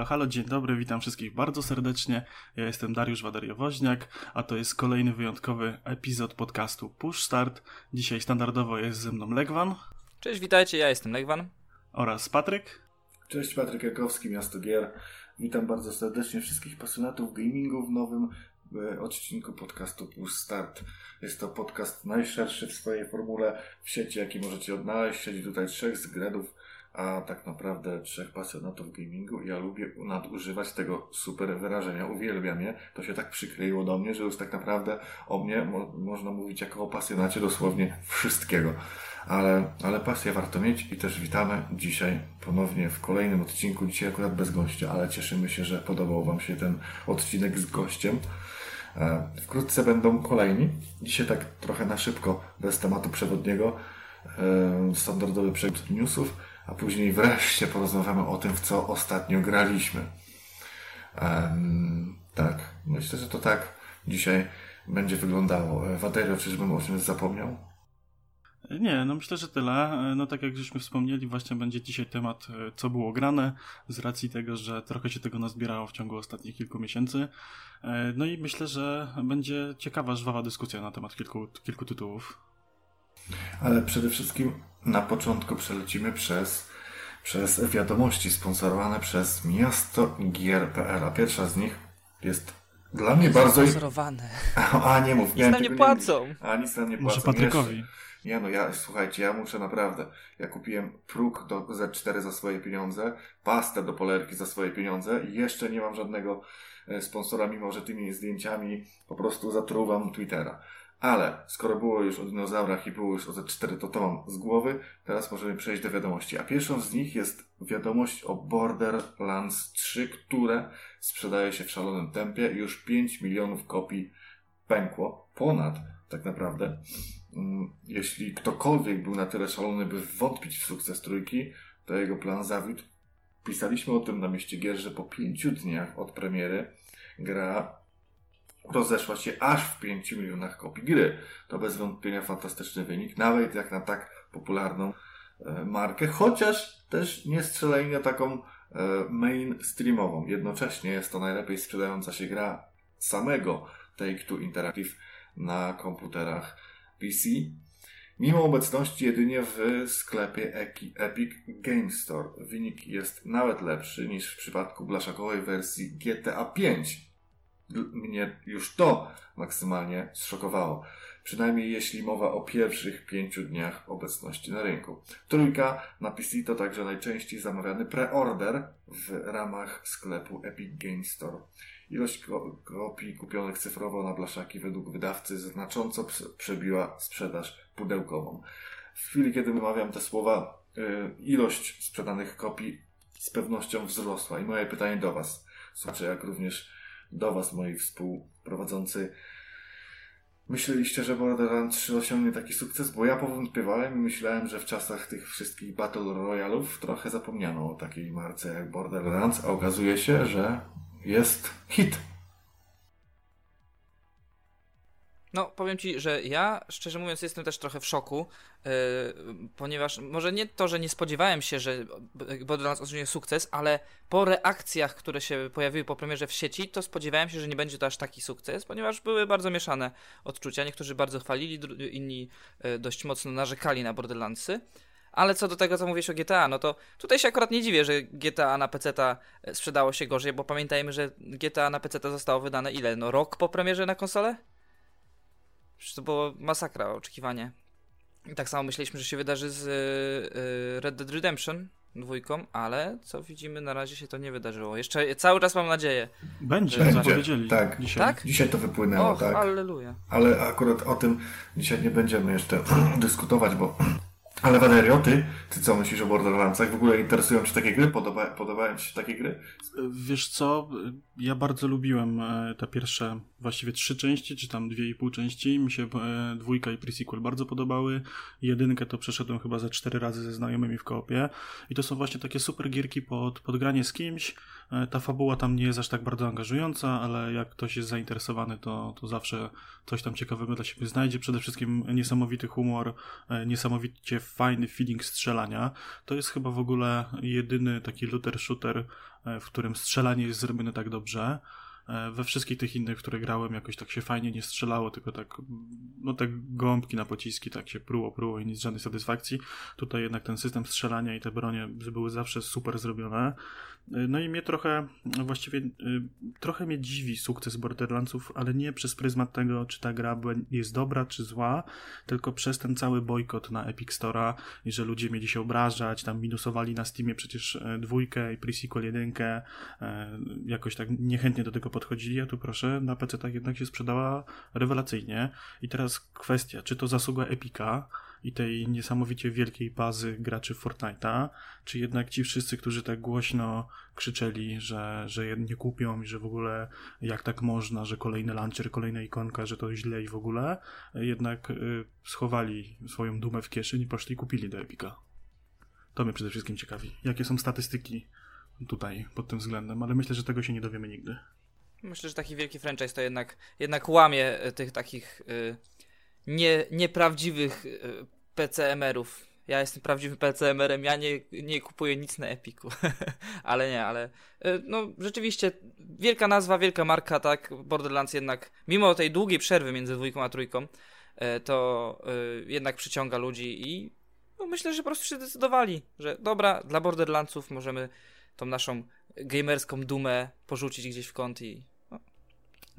Halo, halo, dzień dobry, witam wszystkich bardzo serdecznie. Ja jestem Dariusz Wadariowoźniak, a to jest kolejny wyjątkowy epizod podcastu Push Start. Dzisiaj standardowo jest ze mną Legwan. Cześć, witajcie, ja jestem Legwan. Oraz Patryk. Cześć, Patryk Jakowski, Miasto Gier. Witam bardzo serdecznie wszystkich pasjonatów gamingu w nowym e, odcinku podcastu Push Start. Jest to podcast najszerszy w swojej formule w sieci, jaki możecie odnaleźć. Siedzi tutaj trzech zgredów a tak naprawdę trzech pasjonatów gamingu. Ja lubię nadużywać tego super wyrażenia, uwielbiam je. To się tak przykleiło do mnie, że już tak naprawdę o mnie mo można mówić jako o pasjonacie dosłownie wszystkiego. Ale, ale pasję warto mieć i też witamy dzisiaj ponownie w kolejnym odcinku. Dzisiaj akurat bez gościa, ale cieszymy się, że podobał Wam się ten odcinek z gościem. E, wkrótce będą kolejni. Dzisiaj tak trochę na szybko, bez tematu przewodniego. E, standardowy przegląd newsów a później wreszcie porozmawiamy o tym, w co ostatnio graliśmy. Um, tak, myślę, że to tak dzisiaj będzie wyglądało. Waderio, czyżbym o czymś zapomniał? Nie, no myślę, że tyle. No tak jak żeśmy wspomnieli, właśnie będzie dzisiaj temat, e, co było grane, z racji tego, że trochę się tego nazbierało w ciągu ostatnich kilku miesięcy. E, no i myślę, że będzie ciekawa, żwawa dyskusja na temat kilku, kilku tytułów. Ale przede wszystkim na początku przelecimy przez, przez wiadomości sponsorowane przez miasto Gier.pl. A pierwsza z nich jest dla mnie bardzo... Sponsorowane. A, nie mów. Nic nam nie płacą. Nie, a nic nam nie płacą. Może Patrykowi. Nie no, ja, słuchajcie, ja muszę naprawdę. Ja kupiłem próg do Z4 za swoje pieniądze, pastę do polerki za swoje pieniądze i jeszcze nie mam żadnego e, sponsora, mimo że tymi zdjęciami po prostu zatruwam Twittera. Ale skoro było już o dinozaurach i było już o Z4, to to mam z głowy. Teraz możemy przejść do wiadomości. A pierwszą z nich jest wiadomość o Borderlands 3, które sprzedaje się w szalonym tempie. Już 5 milionów kopii pękło. Ponad, tak naprawdę. Mm, jeśli ktokolwiek był na tyle szalony, by wątpić w sukces trójki, to jego plan zawiódł. Pisaliśmy o tym na mieście gier, że po pięciu dniach od premiery gra rozeszła się aż w 5 milionach kopii gry. To bez wątpienia fantastyczny wynik, nawet jak na tak popularną e, markę, chociaż też nie strzelaj na taką e, mainstreamową. Jednocześnie jest to najlepiej sprzedająca się gra samego Take-Two Interactive na komputerach PC, mimo obecności jedynie w sklepie Epic Game Store. Wynik jest nawet lepszy niż w przypadku blaszakowej wersji GTA 5 mnie już to maksymalnie zszokowało. Przynajmniej jeśli mowa o pierwszych pięciu dniach obecności na rynku. Trójka na PC to także najczęściej zamawiany preorder w ramach sklepu Epic Game Store. Ilość kopii kupionych cyfrowo na blaszaki według wydawcy znacząco przebiła sprzedaż pudełkową. W chwili, kiedy wymawiam te słowa, y, ilość sprzedanych kopii z pewnością wzrosła. I moje pytanie do Was, słuchacze, jak również do Was, moi współprowadzący. Myśleliście, że Borderlands 3 osiągnie taki sukces? Bo ja powątpiewałem i myślałem, że w czasach tych wszystkich Battle Royalów trochę zapomniano o takiej marce jak Borderlands, a okazuje się, że jest hit. No, powiem ci, że ja, szczerze mówiąc, jestem też trochę w szoku, yy, ponieważ może nie to, że nie spodziewałem się, że Borderlands osiągnie sukces, ale po reakcjach, które się pojawiły po premierze w sieci, to spodziewałem się, że nie będzie to aż taki sukces, ponieważ były bardzo mieszane odczucia. Niektórzy bardzo chwalili, inni yy, dość mocno narzekali na Borderlandsy. Ale co do tego, co mówisz o GTA, no to tutaj się akurat nie dziwię, że GTA na PC e, sprzedało się gorzej, bo pamiętajmy, że GTA na PC zostało wydane ile? No rok po premierze na konsolę? Przecież to było masakra, oczekiwanie. I tak samo myśleliśmy, że się wydarzy z y, Red Dead Redemption dwójką, ale co widzimy, na razie się to nie wydarzyło. Jeszcze cały czas mam nadzieję. Będzie, Będzie. zapowiedzieli. Tak. Dzisiaj. tak? Dzisiaj to wypłynęło, Och, tak. Alleluja. Ale akurat o tym dzisiaj nie będziemy jeszcze dyskutować, bo ale Valerio, ty, ty co myślisz o Borderlandsach? W ogóle interesują Ci takie gry? Podoba, podobają Ci się takie gry? Wiesz co, ja bardzo lubiłem e, te pierwsze właściwie trzy części, czy tam dwie i pół części. Mi się e, dwójka i pre-sequel bardzo podobały. Jedynkę to przeszedłem chyba ze cztery razy ze znajomymi w koopie. I to są właśnie takie super gierki pod, pod granie z kimś. E, ta fabuła tam nie jest aż tak bardzo angażująca, ale jak ktoś jest zainteresowany, to, to zawsze coś tam ciekawego dla siebie znajdzie. Przede wszystkim niesamowity humor, niesamowicie fajny feeling strzelania. To jest chyba w ogóle jedyny taki looter shooter, w którym strzelanie jest zrobione tak dobrze. E, we wszystkich tych innych, które grałem, jakoś tak się fajnie nie strzelało, tylko tak, no te gąbki na pociski tak się pruło, pruło i nic, żadnej satysfakcji. Tutaj jednak ten system strzelania i te bronie były zawsze super zrobione. No i mnie trochę, właściwie y, trochę mnie dziwi sukces Borderlandsów, ale nie przez pryzmat tego, czy ta gra jest dobra, czy zła, tylko przez ten cały bojkot na Epic Store'a i że ludzie mieli się obrażać, tam minusowali na Steamie przecież e, dwójkę i pre-sequel jedynkę, e, jakoś tak niechętnie do tego a tu proszę, na PC tak jednak się sprzedała rewelacyjnie. I teraz kwestia, czy to zasługa Epica, i tej niesamowicie wielkiej bazy graczy Fortnite'a, czy jednak ci wszyscy, którzy tak głośno krzyczeli, że, że nie kupią i że w ogóle jak tak można, że kolejny launcher, kolejna ikonka, że to źle i w ogóle, jednak y, schowali swoją dumę w kieszeni i poszli i kupili do Epica. To mnie przede wszystkim ciekawi. Jakie są statystyki tutaj pod tym względem, ale myślę, że tego się nie dowiemy nigdy. Myślę, że taki wielki franchise to jednak, jednak łamie tych takich y, nie, nieprawdziwych y, PCMR-ów. Ja jestem prawdziwym PCMR-em, ja nie, nie kupuję nic na Epiku. ale nie, ale y, no rzeczywiście wielka nazwa, wielka marka, tak, Borderlands jednak, mimo tej długiej przerwy między dwójką a trójką, to jednak przyciąga ludzi i no, myślę, że po prostu się zdecydowali, że dobra, dla Borderlandsów możemy tą naszą gamerską dumę porzucić gdzieś w kąt i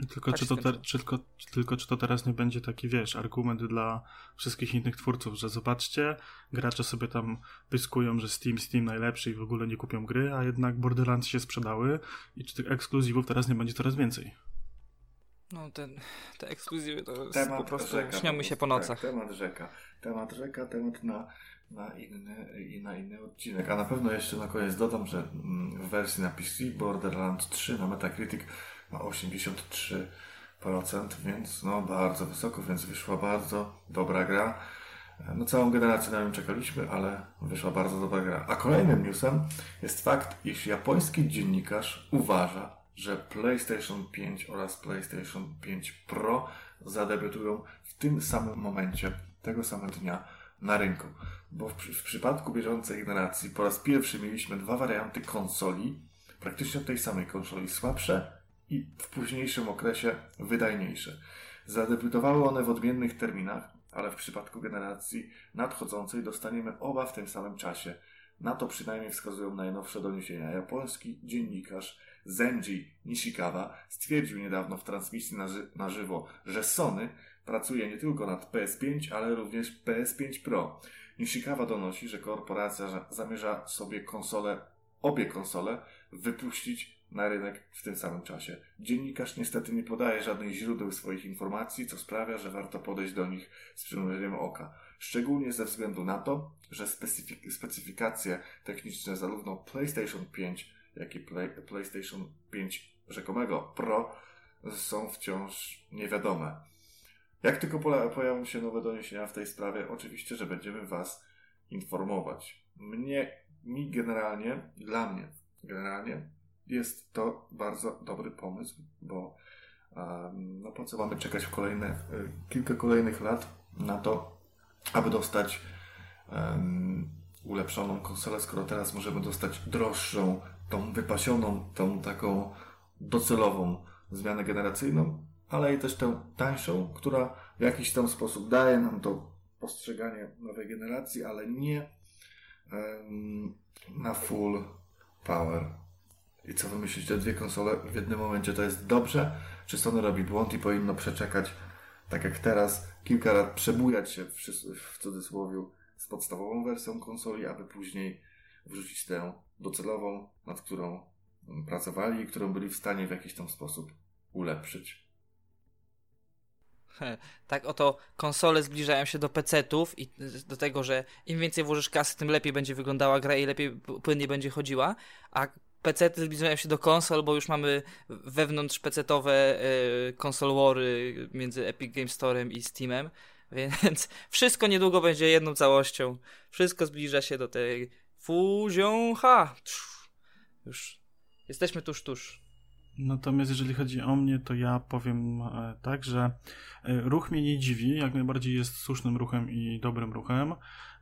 tylko, tak czy to te, czy, tylko, tylko czy to teraz nie będzie taki, wiesz, argument dla wszystkich innych twórców, że zobaczcie, gracze sobie tam pyskują, że Steam, Steam najlepszy i w ogóle nie kupią gry, a jednak Borderlands się sprzedały i czy tych ekskluzywów teraz nie będzie coraz więcej. No, ten, te ekskluzywy to temat po prostu rzeka, śnią się po nocach. Tak, temat rzeka. Temat rzeka, temat na, na, inny, i na inny odcinek. A na pewno jeszcze na koniec dodam, że mm, w wersji na PC Borderlands 3 na Metacritic ma 83%, więc no bardzo wysoko, więc wyszła bardzo dobra gra. No całą generację na nią czekaliśmy, ale wyszła bardzo dobra gra. A kolejnym newsem jest fakt, iż japoński dziennikarz uważa, że PlayStation 5 oraz PlayStation 5 Pro zadebiutują w tym samym momencie, tego samego dnia na rynku. Bo w, w przypadku bieżącej generacji po raz pierwszy mieliśmy dwa warianty konsoli, praktycznie tej samej konsoli, słabsze i w późniejszym okresie wydajniejsze. Zadebiutowały one w odmiennych terminach, ale w przypadku generacji nadchodzącej dostaniemy oba w tym samym czasie. Na to przynajmniej wskazują najnowsze doniesienia. Japoński dziennikarz Zenji Nishikawa stwierdził niedawno w transmisji na, ży na żywo, że Sony pracuje nie tylko nad PS5, ale również PS5 Pro. Nishikawa donosi, że korporacja zamierza sobie konsole, obie konsole wypuścić na rynek w tym samym czasie. Dziennikarz niestety nie podaje żadnych źródeł swoich informacji, co sprawia, że warto podejść do nich z przymrużeniem oka. Szczególnie ze względu na to, że specyfik specyfikacje techniczne zarówno PlayStation 5, jak i Play PlayStation 5 rzekomego Pro są wciąż niewiadome. Jak tylko pojawią się nowe doniesienia w tej sprawie, oczywiście, że będziemy Was informować. Mnie, mi generalnie, dla mnie generalnie, jest to bardzo dobry pomysł, bo no po co mamy czekać w kolejne, e, kilka kolejnych lat na to, aby dostać um, ulepszoną konsolę, skoro teraz możemy dostać droższą, tą wypasioną, tą taką docelową zmianę generacyjną, ale i też tę tańszą, która w jakiś tam sposób daje nam to postrzeganie nowej generacji, ale nie um, na full power. I co wy myślicie, dwie konsole w jednym momencie to jest dobrze? Czy Sony robi błąd i powinno przeczekać, tak jak teraz, kilka lat przebujać się w, w cudzysłowie z podstawową wersją konsoli, aby później wrzucić tę docelową, nad którą pracowali i którą byli w stanie w jakiś tam sposób ulepszyć. Tak oto konsole zbliżają się do PC-ów i do tego, że im więcej włożysz kasy, tym lepiej będzie wyglądała gra i lepiej płynnie będzie chodziła, a PC zbliżają się do konsol, bo już mamy wewnątrz PC-owe konsol wary między Epic Game Storem i Steamem, więc wszystko niedługo będzie jedną całością. Wszystko zbliża się do tej fuzią ha. Już jesteśmy tuż, tuż. Natomiast jeżeli chodzi o mnie, to ja powiem e, tak, że e, ruch mnie nie dziwi, jak najbardziej jest słusznym ruchem i dobrym ruchem.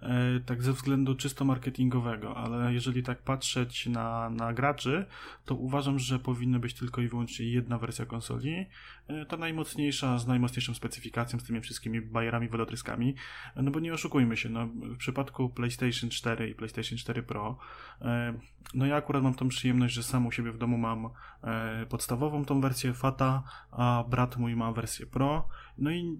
E, tak ze względu czysto marketingowego, ale jeżeli tak patrzeć na, na graczy, to uważam, że powinna być tylko i wyłącznie jedna wersja konsoli, e, ta najmocniejsza, z najmocniejszą specyfikacją, z tymi wszystkimi bajerami, wodotryskami, no bo nie oszukujmy się, no, w przypadku PlayStation 4 i PlayStation 4 Pro, no ja akurat mam tą przyjemność, że sam u siebie w domu mam podstawową tą wersję FATA, a brat mój ma wersję Pro, no i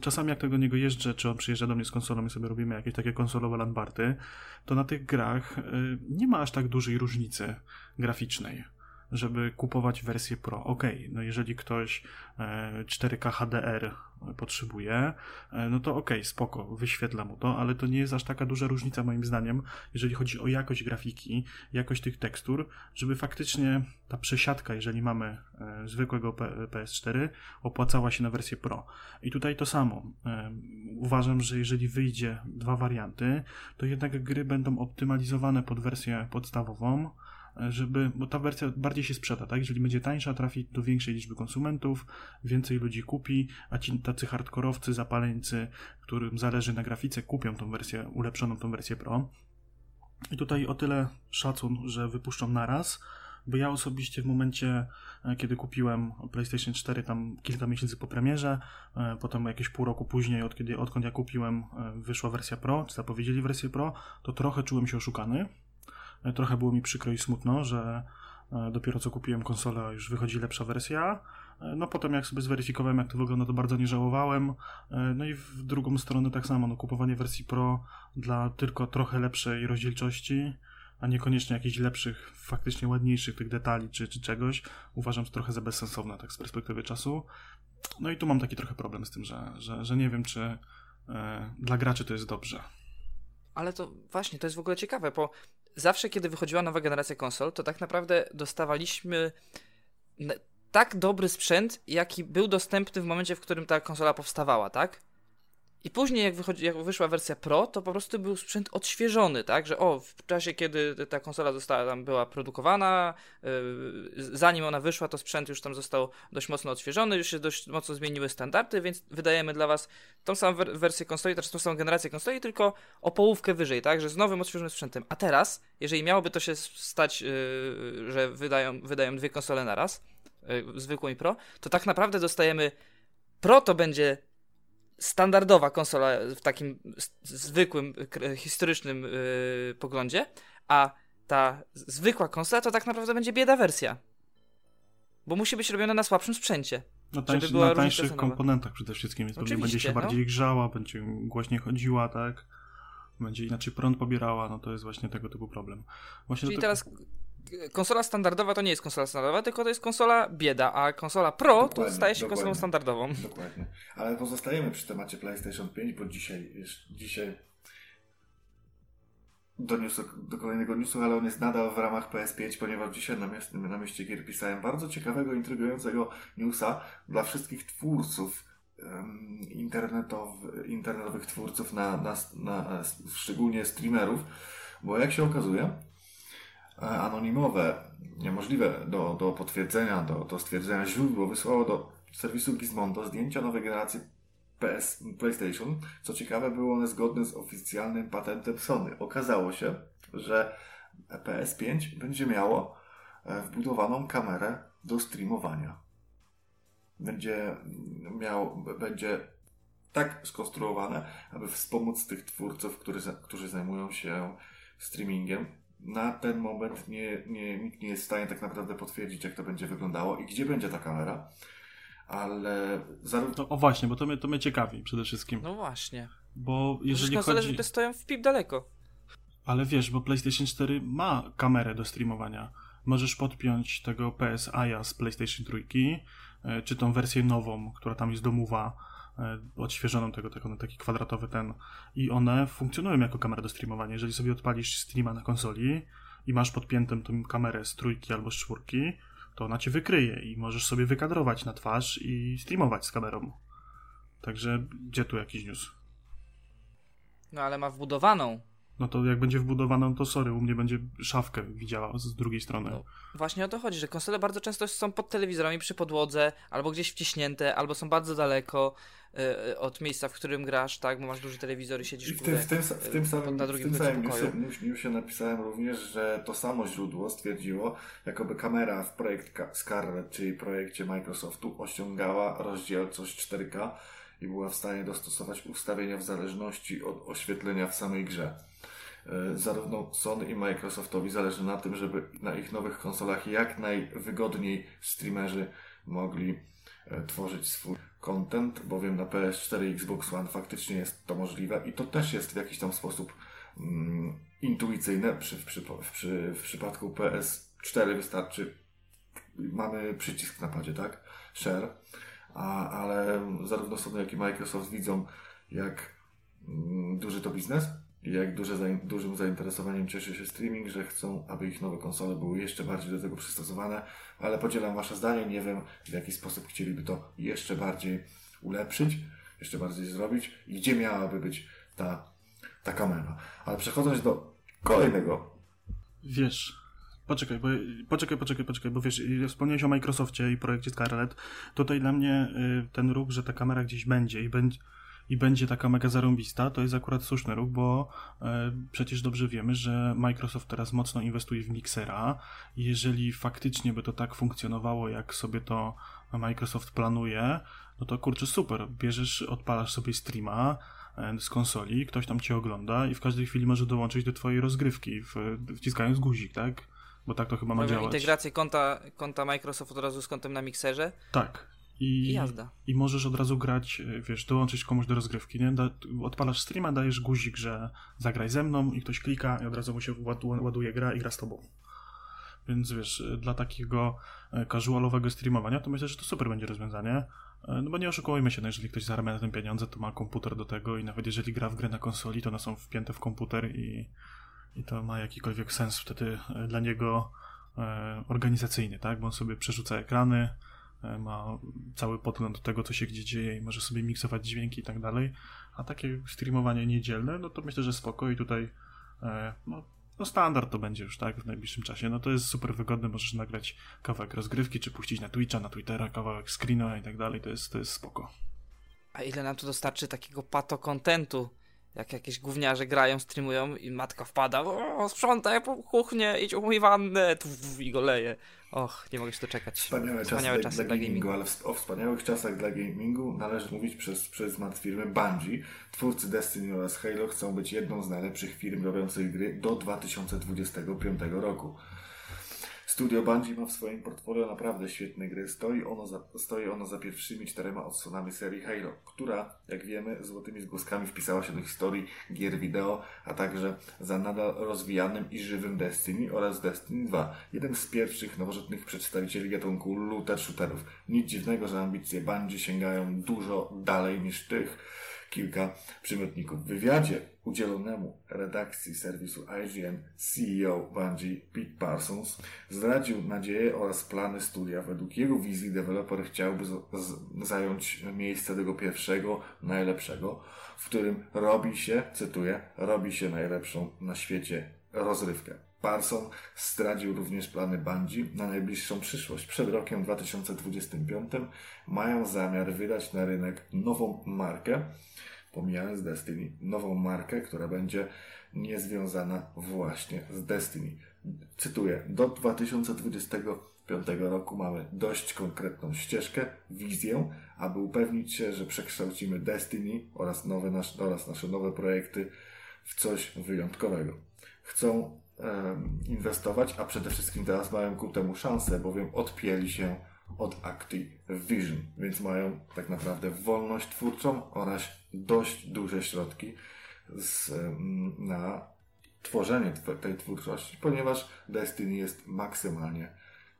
czasami jak tego niego jeżdżę, czy on przyjeżdża do mnie z konsolą i sobie robimy jakieś takie konsolowe lambarty, to na tych grach y, nie ma aż tak dużej różnicy graficznej żeby kupować wersję Pro. Ok, no jeżeli ktoś 4K e, HDR potrzebuje, e, no to ok, spoko, wyświetla mu to, ale to nie jest aż taka duża różnica moim zdaniem, jeżeli chodzi o jakość grafiki, jakość tych tekstur, żeby faktycznie ta przesiadka, jeżeli mamy e, zwykłego PS4, opłacała się na wersję Pro. I tutaj to samo. Uważam, że jeżeli wyjdzie dwa warianty, to jednak gry będą optymalizowane pod wersję podstawową, żeby, bo ta wersja bardziej się sprzeda, tak? Jeżeli będzie tańsza, trafi do większej liczby konsumentów, więcej ludzi kupi, a ci tacy hardkorowcy, zapaleńcy, którym zależy na grafice, kupią tą wersję, ulepszoną tą wersję Pro. I tutaj o tyle szacun, że wypuszczą naraz, bo ja osobiście w momencie, e, kiedy kupiłem PlayStation 4 tam kilka miesięcy po premierze, e, potem jakieś pół roku później, od kiedy, odkąd ja kupiłem, e, wyszła wersja Pro, czy zapowiedzieli wersję Pro, to trochę czułem się oszukany, trochę było mi przykro i smutno, że e, dopiero co kupiłem konsolę, już wychodzi lepsza wersja. E, no potem jak sobie zweryfikowałem, jak to wygląda, to bardzo nie żałowałem. No i w drugą stronę tak samo, no kupowanie wersji Pro dla tylko trochę lepszej rozdzielczości, a niekoniecznie jakichś lepszych, faktycznie ładniejszych tych detali czy, czy czegoś, uważam to trochę za bezsensowne tak z perspektywy czasu. No i tu mam taki trochę problem z tym, że, że, że nie wiem, czy e, dla graczy to jest dobrze. Ale to właśnie, to jest w ogóle ciekawe, bo zawsze, kiedy wychodziła nowa generacja konsol, to tak naprawdę dostawaliśmy tak dobry sprzęt, jaki był dostępny w momencie, w którym ta konsola powstawała, tak? I później, jak, wychodzi, jak wyszła wersja Pro, to po prostu był sprzęt odświeżony, tak? Że o, w czasie, kiedy ta konsola została tam była produkowana, yy, zanim ona wyszła, to sprzęt już tam został dość mocno odświeżony, już się dość mocno zmieniły standardy, więc wydajemy dla Was tą samą wersję konsoli, też tą samą generację konsoli, tylko o połówkę wyżej, tak? Że z nowym, odświeżonym sprzętem. A teraz, jeżeli miałoby to się stać, yy, że wydają, wydają dwie konsole naraz, yy, zwykłą i Pro, to tak naprawdę dostajemy Pro to będzie standardowa konsola w takim zwykłym, historycznym yy, poglądzie, a ta zwykła konsola to tak naprawdę będzie bieda wersja. Bo musi być robiona na słabszym sprzęcie. No tańszy, na tańszych komponentach przede wszystkim, więc pewnie będzie się no. bardziej grzała, będzie głośniej chodziła, tak? Będzie inaczej prąd pobierała, no to jest właśnie tego typu problem. Właśnie Czyli teraz konsola standardowa to nie jest konsola standardowa, tylko to jest konsola bieda, a konsola Pro dokładnie, to staje się konsolą standardową. Dokładnie. Ale pozostajemy przy temacie PlayStation 5, bo dzisiaj, dzisiaj do, newsu, do kolejnego newsu, ale on jest nadal w ramach PS5, ponieważ dzisiaj na, mieście, na mieście gier pisałem bardzo ciekawego, intrygującego newsa dla wszystkich twórców um, internetow, internetowych twórców, na, na, na, szczególnie streamerów, bo jak się okazuje, anonimowe, niemożliwe do, do potwierdzenia, do, do stwierdzenia źródło wysłało do serwisu Gizmondo zdjęcia nowej generacji PS, PlayStation. Co ciekawe, były one zgodne z oficjalnym patentem Sony. Okazało się, że PS5 będzie miało e, wbudowaną kamerę do streamowania. Będzie miał, będzie tak skonstruowane, aby wspomóc tych twórców, którzy, którzy zajmują się streamingiem na ten moment nie, nie, nikt nie jest w stanie tak naprawdę potwierdzić, jak to będzie wyglądało i gdzie będzie ta kamera. Ale zarówno. No, o właśnie, bo to mnie, to mnie ciekawi przede wszystkim. No właśnie. Bo jeżeli Przecież chodzi. te stoją w pip daleko. Ale wiesz, bo PlayStation 4 ma kamerę do streamowania. Możesz podpiąć tego PSI z PlayStation 3, e, czy tą wersję nową, która tam jest domowa odświeżoną tego, tego taki kwadratowy ten i one funkcjonują jako kamera do streamowania. Jeżeli sobie odpalisz streama na konsoli i masz podpiętą tą kamerę z trójki albo z czwórki, to ona cię wykryje i możesz sobie wykadrować na twarz i streamować z kamerą. Także gdzie tu jakiś news? No ale ma wbudowaną no to jak będzie wbudowana, no to sorry, u mnie będzie szafkę widziała z drugiej strony. No, właśnie o to chodzi, że konsole bardzo często są pod telewizorami przy podłodze, albo gdzieś wciśnięte, albo są bardzo daleko y, od miejsca, w którym grasz, tak, bo masz duży telewizor i siedzisz I w, tym, w, tym, w tym samym, na drugim w tym samym newsie, napisałem również, że to samo źródło stwierdziło, jakoby kamera w projekt Scarlet, czyli projekcie Microsoftu, osiągała rozdzielczość 4K i była w stanie dostosować ustawienia w zależności od oświetlenia w samej grze. E, zarówno Sony i Microsoftowi zależy na tym, żeby na ich nowych konsolach jak najwygodniej streamerzy mogli e, tworzyć swój content, bowiem na PS4 i Xbox One faktycznie jest to możliwe i to też jest w jakiś tam sposób mm, intuicyjne. Przy, przy, w przypadku PS4 wystarczy, mamy przycisk na padzie, tak? Share, a, ale zarówno Sony, jak i Microsoft widzą, jak mm, duży to biznes jak duże, dużym zainteresowaniem cieszy się streaming, że chcą, aby ich nowe konsole były jeszcze bardziej do tego przystosowane, ale podzielam Wasze zdanie, nie wiem w jaki sposób chcieliby to jeszcze bardziej ulepszyć, jeszcze bardziej zrobić i gdzie miałaby być ta, ta kamera. Ale przechodząc do kolejnego. Wiesz, Poczekaj, bo, poczekaj, poczekaj, poczekaj, bo wiesz, wspomniałeś o Microsoftie i projekcie Scarlett. Tutaj dla mnie y, ten ruch, że ta kamera gdzieś będzie i będzie i będzie taka mega zarąbista, to jest akurat słuszny ruch, bo e, przecież dobrze wiemy, że Microsoft teraz mocno inwestuje w Mixera jeżeli faktycznie by to tak funkcjonowało, jak sobie to Microsoft planuje, no to kurczę super, bierzesz, odpalasz sobie streama e, z konsoli, ktoś tam cię ogląda i w każdej chwili może dołączyć do twojej rozgrywki, w, wciskając guzik, tak? Bo tak to chyba ma działać. integrację konta, konta Microsoft od razu z kontem na Mixerze? Tak, i, I jazda. I możesz od razu grać, e, wiesz, dołączyć komuś do rozgrywki, nie? Da, odpalasz streama, dajesz guzik, że zagraj ze mną i ktoś klika i od razu mu się ładuje gra i gra z tobą. Więc wiesz, e, dla takiego e, casualowego streamowania to myślę, że to super będzie rozwiązanie. No bo nie oszukujmy się, no jeżeli ktoś zarabia na tym pieniądze, to ma komputer do tego i nawet jeżeli gra w grę na konsoli, to one są wpięte w komputer i, i to ma jakikolwiek sens wtedy dla niego organizacyjny, tak? Bo on sobie przerzuca ekrany, ma cały podgląd do tego, co się gdzie dzieje i może sobie miksować dźwięki i tak dalej. A takie streamowanie niedzielne, no to myślę, że spoko i tutaj e, no, no standard to będzie już, tak, w najbliższym czasie. No to jest super wygodne, możesz nagrać kawałek rozgrywki, czy puścić na Twitcha, na Twittera, kawałek screena i tak dalej, to jest, to jest spoko. A ile nam to dostarczy takiego pato kontentu? Jak jakieś gówniarze grają, streamują i matka wpada, o, sprzątaj po kuchnię, idź umyj wannę, i go leje. Och, nie mogę się doczekać. Wspaniałe, Wspaniałe czasy, czasy dla, dla gamingu, ale o wspaniałych czasach dla gamingu należy mówić przez, przez mat firmy Bungie. Twórcy Destiny oraz Halo chcą być jedną z najlepszych firm robiących gry do 2025 roku. Studio Bungie ma w swoim portfolio naprawdę świetne gry. Stoi ono za, stoi ono za pierwszymi czterema odsłonami serii Halo, która, jak wiemy, złotymi zgłoskami wpisała się do historii gier wideo, a także za nadal rozwijanym i żywym Destiny oraz Destiny 2. Jeden z pierwszych nowożytnych przedstawicieli gatunku looter shooterów. Nic dziwnego, że ambicje Bungie sięgają dużo dalej niż tych kilka przymiotników. W wywiadzie udzielonemu redakcji serwisu IGN CEO Bungie Pete Parsons zdradził nadzieję oraz plany studia. Według jego wizji deweloper chciałby zająć miejsce tego pierwszego, najlepszego, w którym robi się, cytuję, robi się najlepszą na świecie rozrywkę. Parson zdradził również plany Bungie na najbliższą przyszłość. Przed rokiem 2025 mają zamiar wydać na rynek nową markę, pomijając Destiny, nową markę, która będzie niezwiązana właśnie z Destiny. Cytuję, do 2025 roku mamy dość konkretną ścieżkę, wizję, aby upewnić się, że przekształcimy Destiny oraz, nowe nasz, oraz nasze nowe projekty w coś wyjątkowego. Chcą inwestować, a przede wszystkim teraz mają ku temu szansę, bowiem odpięli się od Activision, więc mają tak naprawdę wolność twórczą oraz dość duże środki z, na tworzenie tej twórczości, ponieważ Destiny jest maksymalnie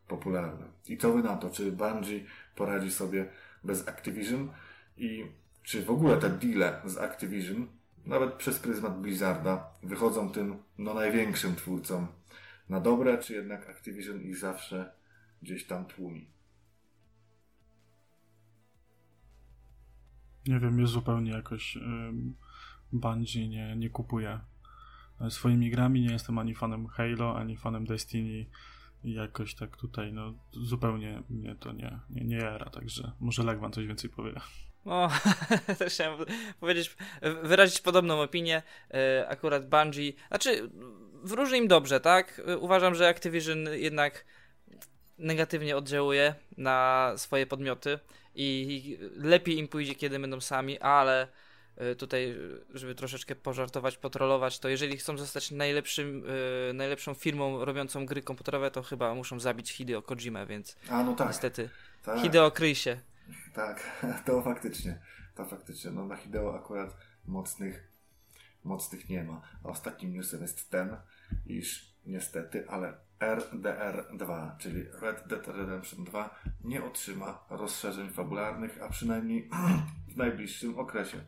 popularne. I co wy na to? Czy Bungie poradzi sobie bez Activision? I czy w ogóle te deale z Activision nawet przez pryzmat Blizzarda, wychodzą tym no największym twórcom na dobre, czy jednak Activision ich zawsze gdzieś tam tłumi? Nie wiem, jest zupełnie jakoś Bungie nie, nie kupuje swoimi grami. Nie jestem ani fanem Halo, ani fanem Destiny. I jakoś tak tutaj, no zupełnie mnie to nie, nie, nie jara, także może Legwan coś więcej powie. No, też chciałem powiedzieć, wyrazić podobną opinię. E, akurat Bungie, znaczy, wróży im dobrze, tak? Uważam, że Activision jednak negatywnie oddziałuje na swoje podmioty i lepiej im pójdzie, kiedy będą sami, ale e, tutaj, żeby troszeczkę pożartować, potrolować, to jeżeli chcą zostać najlepszym, e, najlepszą firmą robiącą gry komputerowe, to chyba muszą zabić Hideo Kojima, więc A, no tak. niestety. Tak. Hideo kryj się. Tak, to faktycznie. To faktycznie. No na Hideo akurat mocnych, mocnych nie ma. A ostatnim newsem jest ten, iż niestety, ale RDR2, czyli Red Dead Redemption 2, nie otrzyma rozszerzeń fabularnych, a przynajmniej w najbliższym okresie.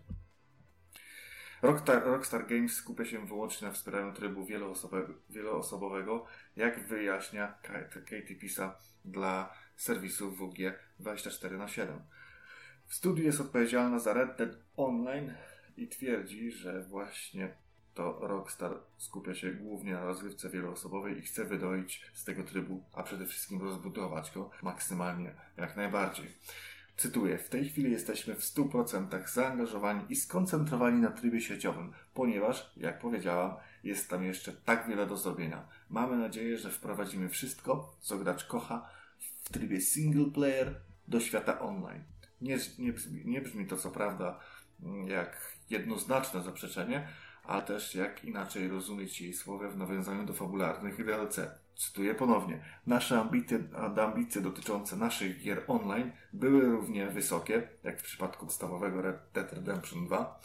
Rockstar, Rockstar Games skupia się wyłącznie na wspieraniu trybu wieloosobowego, wieloosobowego jak wyjaśnia Katie Pisa dla serwisu WG 24 na 7 W studiu jest odpowiedzialna za Red Dead Online i twierdzi, że właśnie to Rockstar skupia się głównie na rozgrywce wieloosobowej i chce wydoić z tego trybu, a przede wszystkim rozbudować go maksymalnie, jak najbardziej. Cytuję, w tej chwili jesteśmy w 100% zaangażowani i skoncentrowani na trybie sieciowym, ponieważ, jak powiedziałam, jest tam jeszcze tak wiele do zrobienia. Mamy nadzieję, że wprowadzimy wszystko, co gracz kocha, w trybie single player do świata online. Nie, nie, brzmi, nie brzmi to co prawda jak jednoznaczne zaprzeczenie, a też jak inaczej rozumieć jej słowa w nawiązaniu do fabularnych DLC. Cytuję ponownie. Nasze ambicje, ambicje dotyczące naszych gier online były równie wysokie, jak w przypadku podstawowego Red Dead Redemption 2.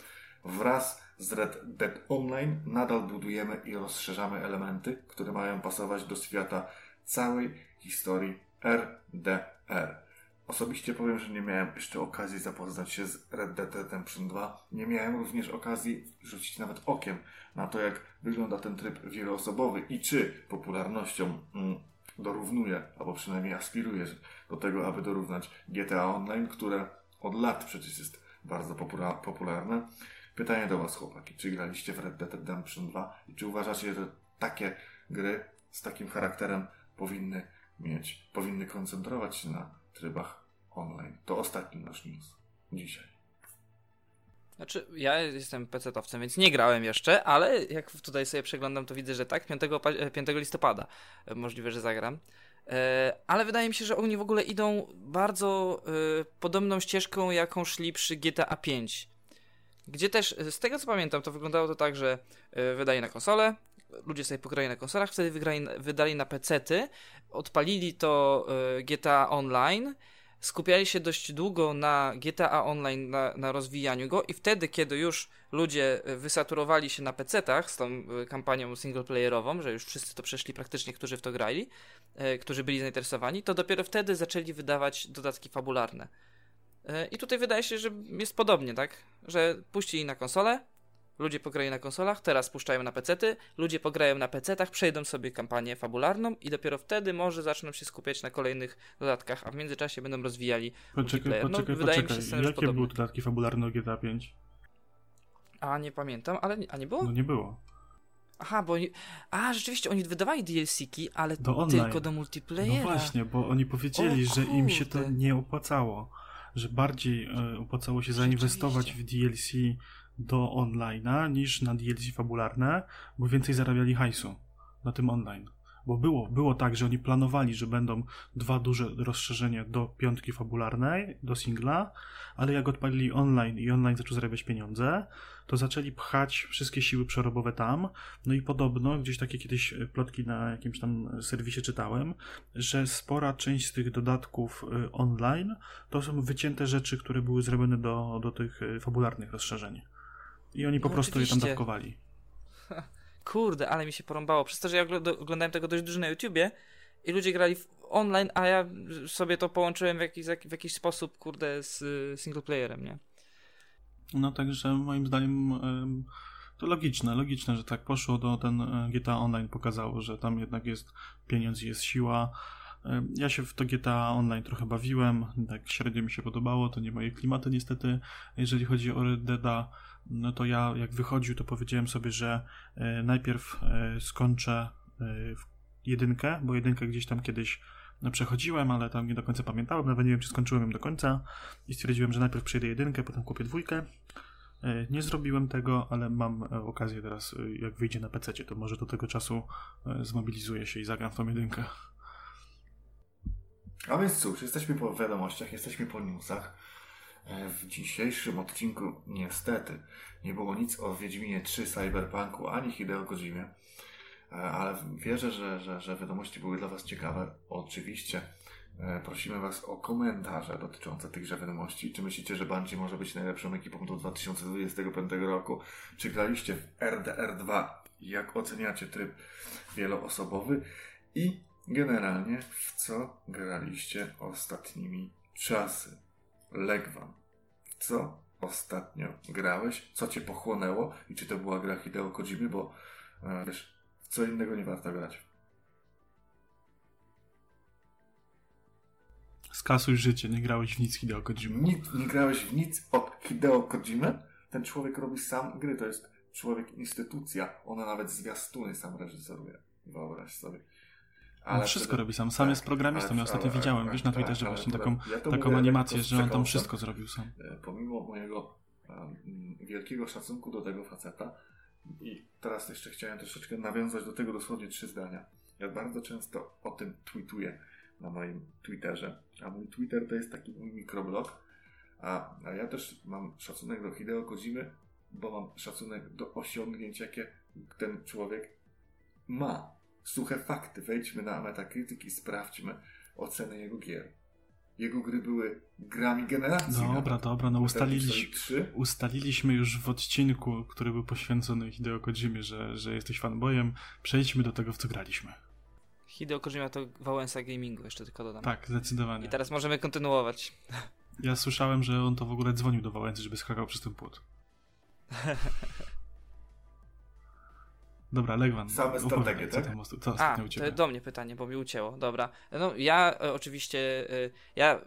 Wraz z Red Dead Online nadal budujemy i rozszerzamy elementy, które mają pasować do świata całej historii RDR. Osobiście powiem, że nie miałem jeszcze okazji zapoznać się z Red Dead Redemption 2. Nie miałem również okazji rzucić nawet okiem na to, jak wygląda ten tryb wieloosobowy i czy popularnością mm, dorównuje, albo przynajmniej aspiruje do tego, aby dorównać GTA Online, które od lat przecież jest bardzo popularne. Pytanie do Was, chłopaki. Czy graliście w Red Dead Redemption 2 i czy uważacie, że takie gry z takim charakterem powinny mieć, powinny koncentrować się na trybach online. To ostatni nasz news dzisiaj. Znaczy, ja jestem PC-towcem, więc nie grałem jeszcze, ale jak tutaj sobie przeglądam, to widzę, że tak, 5, 5 listopada możliwe, że zagram. E, ale wydaje mi się, że oni w ogóle idą bardzo e, podobną ścieżką, jaką szli przy GTA 5. Gdzie też, z tego co pamiętam, to wyglądało to tak, że e, wydaje na konsolę, ludzie sobie pograli na konsolach, wtedy wygrali, wydali na PC-ty, odpalili to y, GTA Online, skupiali się dość długo na GTA Online, na, na rozwijaniu go i wtedy, kiedy już ludzie y, wysaturowali się na PC-tach z tą y, kampanią singleplayerową, że już wszyscy to przeszli praktycznie, którzy w to grali, którzy byli zainteresowani, to dopiero wtedy zaczęli wydawać dodatki fabularne. I tutaj wydaje się, że jest podobnie, tak? Że puścili na konsolę, Ludzie pograją na konsolach, teraz puszczają na pecety, ludzie pograją na pecetach, przejdą sobie kampanię fabularną i dopiero wtedy może zaczną się skupiać na kolejnych dodatkach, a w międzyczasie będą rozwijali Poczekaj, poczekaj, no, poczekaj. Mi się, Jakie były dodatki fabularne GTA 5? A, nie pamiętam, ale a nie było? No nie było. Aha, bo oni... A, rzeczywiście, oni wydawali DLC-ki, ale do tylko do multiplayera. No właśnie, bo oni powiedzieli, o, że im się to nie opłacało. Że bardziej e, opłacało się zainwestować w DLC do online'a niż na DLC fabularne, bo więcej zarabiali hajsu na tym online. Bo było, było tak, że oni planowali, że będą dwa duże rozszerzenia do piątki fabularnej, do singla, ale jak odpalili online i online zaczął zarabiać pieniądze, to zaczęli pchać wszystkie siły przerobowe tam. No i podobno, gdzieś takie kiedyś plotki na jakimś tam serwisie czytałem, że spora część z tych dodatków y, online to są wycięte rzeczy, które były zrobione do, do tych y, fabularnych rozszerzeń. I oni po no, prostu oczywiście. je tam dawkowali. Kurde, ale mi się porąbało. Przez to, że ja oglądałem tego dość dużo na YouTubie i ludzie grali online, a ja sobie to połączyłem w jakiś, w jakiś sposób, kurde, z singleplayerem, nie? No także moim zdaniem to logiczne, logiczne, że tak poszło, do ten e, GTA Online pokazało, że tam jednak jest pieniądz i jest siła, Ja się w to GTA Online trochę bawiłem, tak średnio mi się podobało, to nie moje klimaty niestety. Jeżeli chodzi o Red Deada, no to ja jak wychodził, to powiedziałem sobie, że e, najpierw e, skończę e, jedynkę, bo jedynkę gdzieś tam kiedyś no, przechodziłem, ale tam nie do końca pamiętałem, nawet nie wiem, czy skończyłem ją do końca i stwierdziłem, że najpierw przejdę jedynkę, potem kupię dwójkę. Nie zrobiłem tego, ale mam okazję teraz, jak wyjdzie na PC, to może do tego czasu zmobilizuję się i zagram w tą jedynkę. A więc cóż, jesteśmy po wiadomościach, jesteśmy po newsach. E, w dzisiejszym odcinku niestety nie było nic o Wiedźminie 3 Cyberpunku ani Hideo Kojimie, e, ale wierzę, że, że, że wiadomości były dla Was ciekawe. Oczywiście e, prosimy Was o komentarze dotyczące tychże wiadomości. Czy myślicie, że Bungie może być najlepszą ekipą do 2025 roku? Czy graliście w RDR 2? Jak oceniacie tryb wieloosobowy? I generalnie w co graliście ostatnimi czasy? Legwam. Co ostatnio grałeś? Co cię pochłonęło? I czy to była gra Hideo Kojimy? Bo e, wiesz, co innego nie warto grać. Skasuj życie, nie grałeś w nic Hideo Kojimy. Nie, nie grałeś w nic od Hideo Kojimy? Ten człowiek robi sam gry, to jest człowiek instytucja. Ona nawet zwiastuny sam reżyseruje. Wyobraź sobie. Ale on wszystko robi sam. Sam tak, jest programistą. Ja ostatnio ale, widziałem, wiesz, na tak, Twitterze tak, właśnie taką, ja taką mówię, animację, że on tam wszystko zrobił sam. E, pomimo mojego um, wielkiego szacunku do tego faceta i teraz jeszcze chciałem troszeczkę nawiązać do tego dosłownie trzy zdania. Ja bardzo często o tym tweetuję na moim Twitterze, a mój Twitter to jest taki mój mikroblog, a, a ja też mam szacunek do Hideo Kojimy, bo mam szacunek do osiągnięć, jakie ten człowiek ma suche fakty. Wejdźmy na Metacritic i sprawdźmy ocenę jego gier. Jego gry były grami generacji. Dobra, dobra, no ustaliliśmy, ustaliliśmy już w odcinku, który był poświęcony Hideo Kojimie, że, że jesteś fanboyem. Przejdźmy do tego, w co graliśmy. Hideo Kojima to Wałęsa Gamingu, jeszcze tylko dodam. Tak, zdecydowanie. I teraz możemy kontynuować. Ja słyszałem, że on to w ogóle dzwonił do Wałęsy, żeby skakał przez ten płot. Dobra, Legwan. Same strategie, tak? Co, co A, to do mnie pytanie, bo mi ucięło. Dobra. No ja e, oczywiście, e, ja,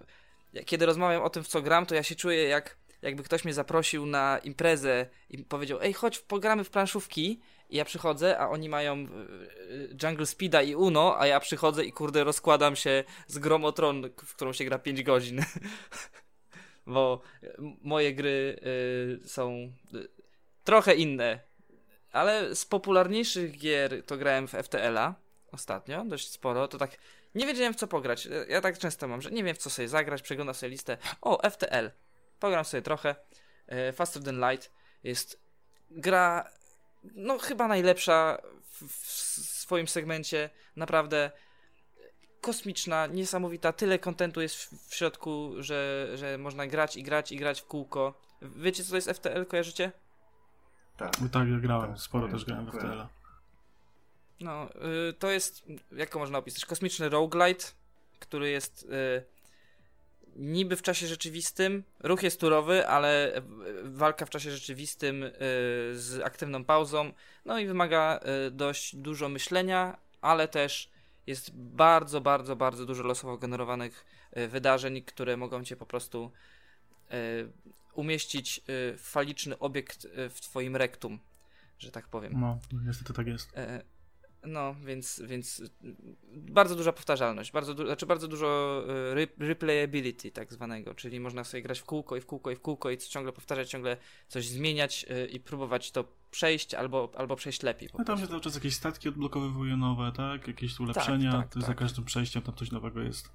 kiedy rozmawiam o tym, w co gram, to ja się czuję jak jakby ktoś mnie zaprosił na imprezę i powiedział, ej, chodź, pogramy w planszówki. I ja przychodzę, a oni mają e, Jungle Speeda i Uno, a ja przychodzę i kurde rozkładam się z Gromotron, w którą się gra 5 godzin. Bo moje gry y, są y, trochę inne ale z popularniejszych gier to grałem w FTL-a ostatnio, dość sporo, to tak nie wiedziałem w co pograć. Ja tak często mam, że nie wiem w co sobie zagrać, przeglądam sobie listę. O, FTL. Pogram sobie trochę. E, Faster Than Light jest gra, no chyba najlepsza w, w swoim segmencie. Naprawdę kosmiczna, niesamowita. Tyle kontentu jest w, w środku, że, że można grać i grać i grać w kółko. Wiecie co to jest FTL, kojarzycie? Tak. Bo tak, ja grałem, tak, sporo też grałem w FTL. No, y, to jest, jak to można opisać, kosmiczny roguelite, który jest y, niby w czasie rzeczywistym, ruch jest turowy, ale walka w czasie rzeczywistym y, z aktywną pauzą, no i wymaga y, dość dużo myślenia, ale też jest bardzo, bardzo, bardzo dużo losowo generowanych y, wydarzeń, które mogą cię po prostu y, umieścić y, faliczny obiekt y, w twoim rektum, że tak powiem. No, niestety tak jest. No, więc, więc bardzo duża powtarzalność, bardzo, du znaczy bardzo dużo y, replayability tak zwanego, czyli można sobie grać w kółko i w kółko i w kółko i ciągle powtarzać, ciągle coś zmieniać i próbować to przejść albo, albo przejść lepiej. No tam się cały czas jakieś statki odblokowywują nowe, tak? Jakieś ulepszenia, tak, tak, za tak. każdym przejściem tam coś nowego jest.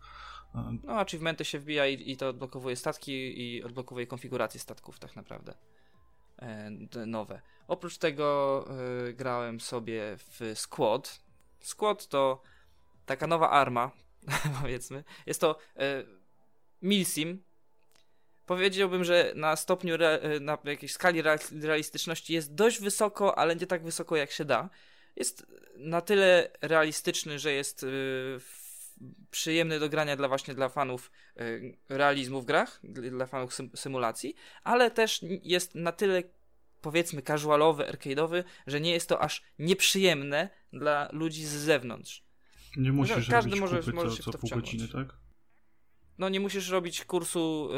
No, achievementy się wbija i, i to odblokowuje statki i odblokowuje konfigurację statków tak naprawdę nowe. Oprócz tego e, grałem sobie w Squad. Squad to taka nowa arma, powiedzmy. Jest to e, Milsim. Powiedziałbym, że na stopniu, e, na jakiejś skali realistyczności jest dość wysoko, ale nie tak wysoko jak się da. Jest na tyle realistyczny, że jest w przyjemny do grania dla właśnie dla fanów y, realizmu w grach, dla fanów symulacji, ale też jest na tyle powiedzmy casualowy, arcade'owy, że nie jest to aż nieprzyjemne dla ludzi z zewnątrz. Nie musisz każdy robić może- kupy może co, się co pół godziny, tak? No nie musisz robić kursu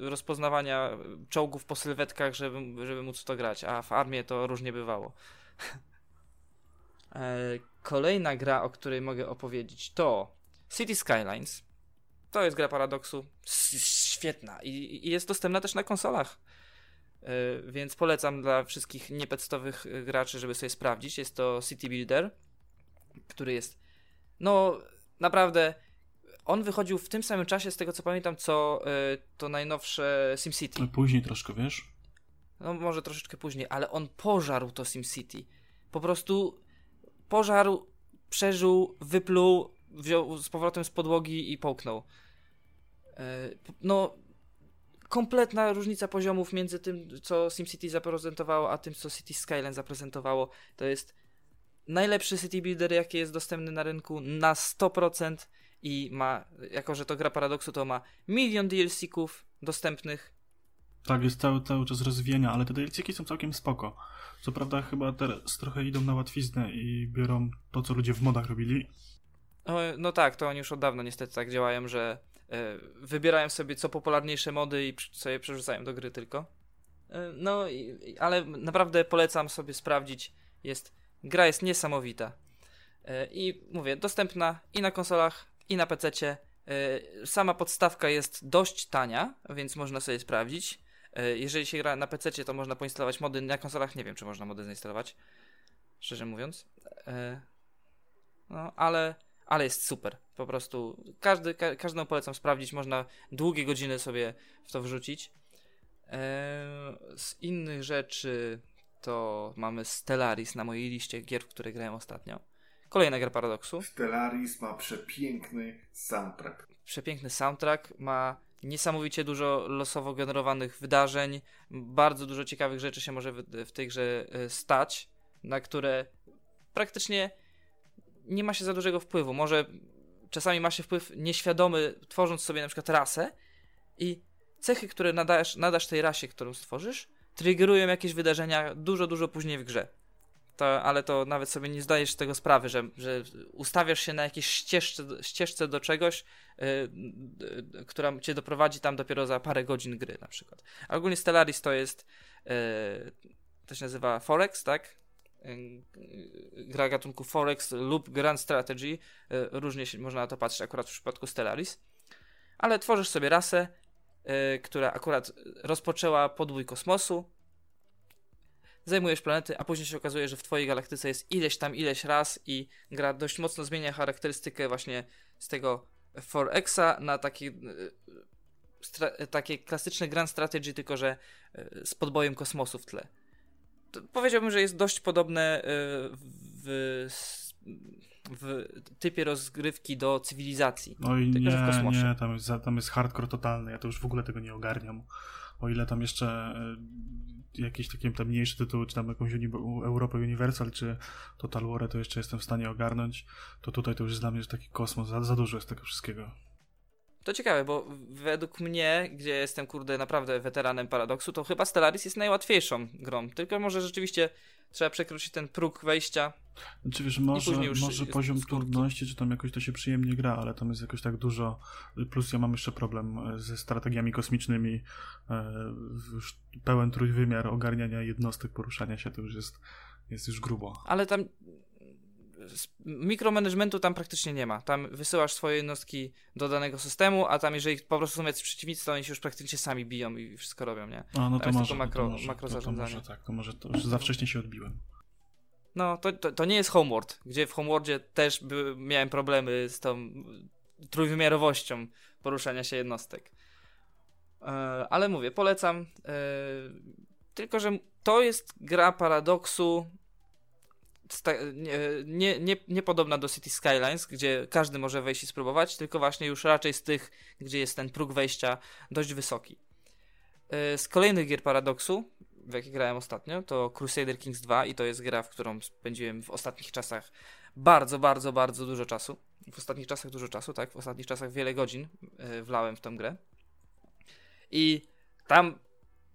y, rozpoznawania czołgów po sylwetkach, żeby, żeby móc to grać, a w armię to różnie bywało. e, kolejna gra, o której mogę opowiedzieć to City Skylines. To jest gra Paradoksu. Świetna i, i jest dostępna też na konsolach. E, więc polecam dla wszystkich niepectowych graczy, żeby sobie sprawdzić. Jest to City Builder, który jest no naprawdę on wychodził w tym samym czasie, z tego co pamiętam, co y, to najnowsze SimCity. Później troszkę, wiesz? No może troszeczkę później, ale on pożarł to SimCity. Po prostu pożarł, przeżył, wypluł, wziął z powrotem z podłogi i połknął. E, No, kompletna różnica poziomów między tym, co SimCity zaprezentowało, a tym, co City Skyline zaprezentowało. To jest najlepszy city builder, jaki jest dostępny na rynku na 100% i ma, jako że to gra paradoksu, to ma milion DLC-ków dostępnych. Tak, jest cały, cały czas rozwijania, ale te DLC są całkiem spoko. Co prawda chyba teraz trochę idą na łatwiznę i biorą to, co ludzie w modach robili. O, No tak, to oni już od dawna niestety tak działają, że e, wybierają sobie co popularniejsze mody i sobie przerzucają do gry tylko. E, no, ale naprawdę polecam sobie sprawdzić. Jest, gra jest niesamowita. E, I mówię, dostępna i na konsolach, i na. E, Sama podstawka jest dość tania, więc można sobie sprawdzić. Jeżeli się gra na PC, to można poinstalować mody. Na konsolach nie wiem, czy można mody zainstalować. Szczerze mówiąc. No, ale, ale jest super. Po prostu każdy, ka każdemu polecam sprawdzić. Można długie godziny sobie w to wrzucić. E, Z innych rzeczy to mamy Stellaris na mojej liście gier, w które grałem ostatnio. Kolejna gra Paradoksu. Stellaris ma przepiękny soundtrack. Przepiękny soundtrack, ma niesamowicie dużo losowo generowanych wydarzeń, bardzo dużo ciekawych rzeczy się może w, w tej grze e, stać, na które praktycznie nie ma się za dużego wpływu. Może czasami ma się wpływ nieświadomy, tworząc sobie na przykład rasę i cechy, które nadasz, nadasz tej rasie, którą stworzysz, triggerują jakieś wydarzenia dużo, dużo później w grze. To, ale to nawet sobie nie zdajesz tego sprawy, że, że ustawiasz się na jakiejś ścieżce, ścieżce do czegoś, y, y, która cię doprowadzi tam dopiero za parę godzin gry na przykład. A ogólnie Stellaris to jest y, to się nazywa Forex, tak? Gra gatunku Forex lub Grand Strategy. Y, Różnie się można na to patrzeć akurat w przypadku Stellaris. Ale tworzysz sobie rasę, y, która akurat rozpoczęła podbój kosmosu. Zajmujesz planety, a później się okazuje, że w twojej galaktyce jest ileś tam ileś raz i gra dość mocno zmienia charakterystykę właśnie z tego Forexa na taki stra- takie klasyczne Grand Strategy, tylko że z podbojem kosmosu w tle. Powiedziałbym, że jest dość podobne y, w, w typie rozgrywki do cywilizacji. Oj Tylko, że w nie, kosmosie. nie, tam jest, tam jest hardcore totalny, ja to już w ogóle tego nie ogarniam. O ile tam jeszcze y, jakieś takie tam mniejsze tytuły, czy tam jakąś uni Europę Universal, czy Total War, to jeszcze jestem w stanie ogarnąć, to tutaj to już jest dla mnie taki kosmos, za, za dużo jest tego wszystkiego. To ciekawe, bo według mnie, gdzie jestem kurde naprawdę weteranem paradoksu, to chyba Stellaris jest najłatwiejszą grą. Tylko może rzeczywiście trzeba przekroczyć ten próg wejścia. Znaczy wiesz, może, może poziom trudności, czy tam jakoś to się przyjemnie gra, ale tam jest jakoś tak dużo, plus ja mam jeszcze problem e, ze strategiami kosmicznymi, e, już pełen trójwymiar ogarniania jednostek, poruszania się, to już jest, jest już grubo. Ale tam mikromanagementu tam praktycznie nie ma. Tam wysyłasz swoje jednostki do danego systemu, a tam jeżeli po prostu są jacyś przeciwnicy, to oni się już praktycznie sami biją i wszystko robią, nie? A, no Tam to jest może, tylko makro- to może, makro to, to może tak, to może to już za wcześnie się odbiłem. No, to, to, to nie jest Homeworld, gdzie w Homeworldzie też by, miałem problemy z tą trójwymiarowością poruszania się jednostek. E, ale mówię, polecam. E, tylko, że to jest gra paradoksu nie, nie, nie, podobna do City Skylines, gdzie każdy może wejść i spróbować, tylko właśnie już raczej z tych, gdzie jest ten próg wejścia dość wysoki. E, Z kolejnych gier paradoksu, w jakie grałem ostatnio, to Crusader Kings 2 i to jest gra, w którą spędziłem w ostatnich czasach bardzo, bardzo, bardzo dużo czasu. W ostatnich czasach dużo czasu, tak? W ostatnich czasach wiele godzin e, wlałem w tę grę. I tam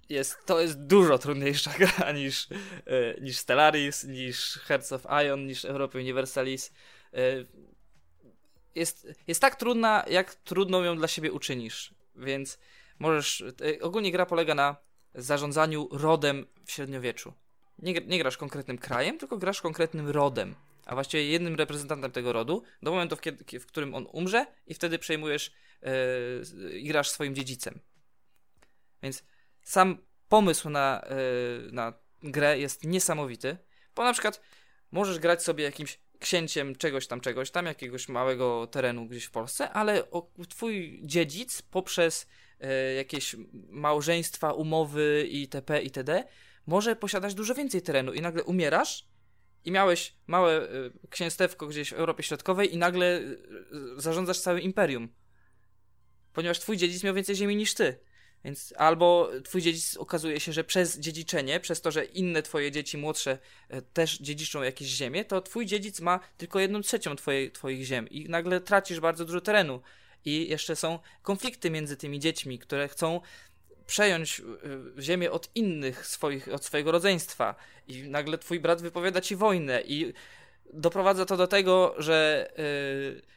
jest, to jest dużo trudniejsza gra niż, e, niż Stellaris, niż Hearts of Ion, niż Europa Universalis. E, jest, jest tak trudna, jak trudną ją dla siebie uczynisz. Więc możesz. E, ogólnie gra polega na zarządzaniu rodem w średniowieczu. Nie, nie grasz konkretnym krajem, tylko grasz konkretnym rodem. A właściwie jednym reprezentantem tego rodu do momentu, w, kiedy, w którym on umrze, i wtedy przejmujesz yy, grasz swoim dziedzicem. Więc sam pomysł na, yy, na grę jest niesamowity, bo na przykład możesz grać sobie jakimś księciem czegoś tam, czegoś tam, jakiegoś małego terenu gdzieś w Polsce, ale twój dziedzic poprzez e, jakieś małżeństwa, umowy itp. itd. może posiadać dużo więcej terenu i nagle umierasz i miałeś małe e, księstewko gdzieś w Europie Środkowej i nagle zarządzasz całym imperium. Ponieważ twój dziedzic miał więcej ziemi niż ty. Więc albo twój dziedzic okazuje się, że przez dziedziczenie, przez to, że inne twoje dzieci młodsze e, też dziedziczą jakieś ziemię, to twój dziedzic ma tylko jedną trzecią twojej, twoich ziem i nagle tracisz bardzo dużo terenu. I jeszcze są konflikty między tymi dziećmi, które chcą przejąć e, ziemię od innych swoich, od swojego rodzeństwa i nagle twój brat wypowiada ci wojnę i doprowadza to do tego, że yy,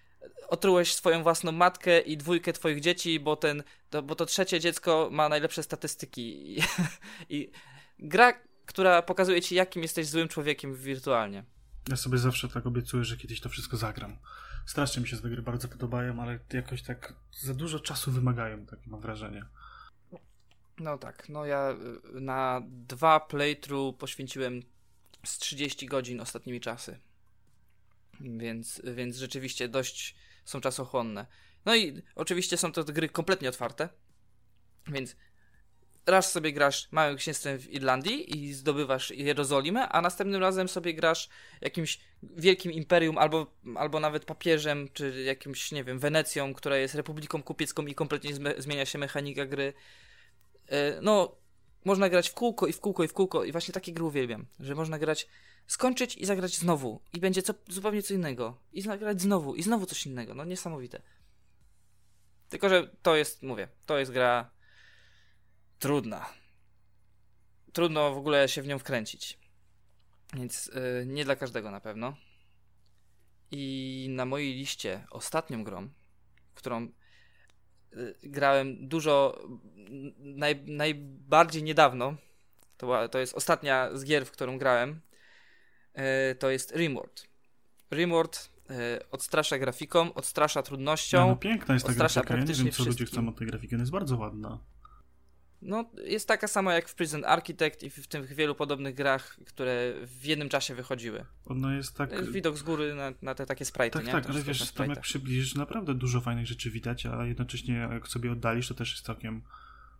otrułeś swoją własną matkę i dwójkę twoich dzieci, bo, ten, to, bo to trzecie dziecko ma najlepsze statystyki. I, I, gra, która pokazuje ci, jakim jesteś złym człowiekiem wirtualnie. Ja sobie zawsze tak obiecuję, że kiedyś to wszystko zagram. Strasznie mi się te gry bardzo podobają, ale jakoś tak za dużo czasu wymagają, takie mam wrażenie. No tak, no ja y, na dwa playthrough poświęciłem z 30 godzin ostatnimi czasy. Więc, więc rzeczywiście dość są czasochłonne. No i oczywiście są to gry kompletnie otwarte, więc raz sobie grasz małym księstwem w Irlandii i zdobywasz Jerozolimę, a następnym razem sobie grasz jakimś wielkim imperium albo, albo nawet papieżem, czy jakimś, nie wiem, Wenecją, która jest republiką kupiecką i kompletnie zmienia się mechanika gry. E, no, można grać w kółko i w kółko i w kółko i właśnie takie gry uwielbiam, że można grać skończyć i zagrać znowu. I będzie co, zupełnie co innego. I zagrać znowu, i znowu coś innego. No niesamowite. Tylko, że to jest, mówię, to jest gra trudna. Trudno w ogóle się w nią wkręcić. Więc yy, nie dla każdego na pewno. I na mojej liście ostatnią grą, którą yy, grałem dużo, naj, najbardziej niedawno, to, to jest ostatnia z gier, w którą grałem, to jest Rimworld. Rimworld e, odstrasza grafiką, odstrasza trudnością. No, no piękna jest ta grafika, ja nie wiem co ludzie chcą od tej grafiki, ona jest bardzo ładna. No, jest taka sama jak w Prison Architect i w tych wielu podobnych grach, które w jednym czasie wychodziły. Ona jest tak... Jest widok z góry na, na te takie sprite, tak, nie? Tak, ale wiesz, tam jak przybliżysz, naprawdę dużo fajnych rzeczy widać, a jednocześnie jak sobie oddalisz, to też jest całkiem,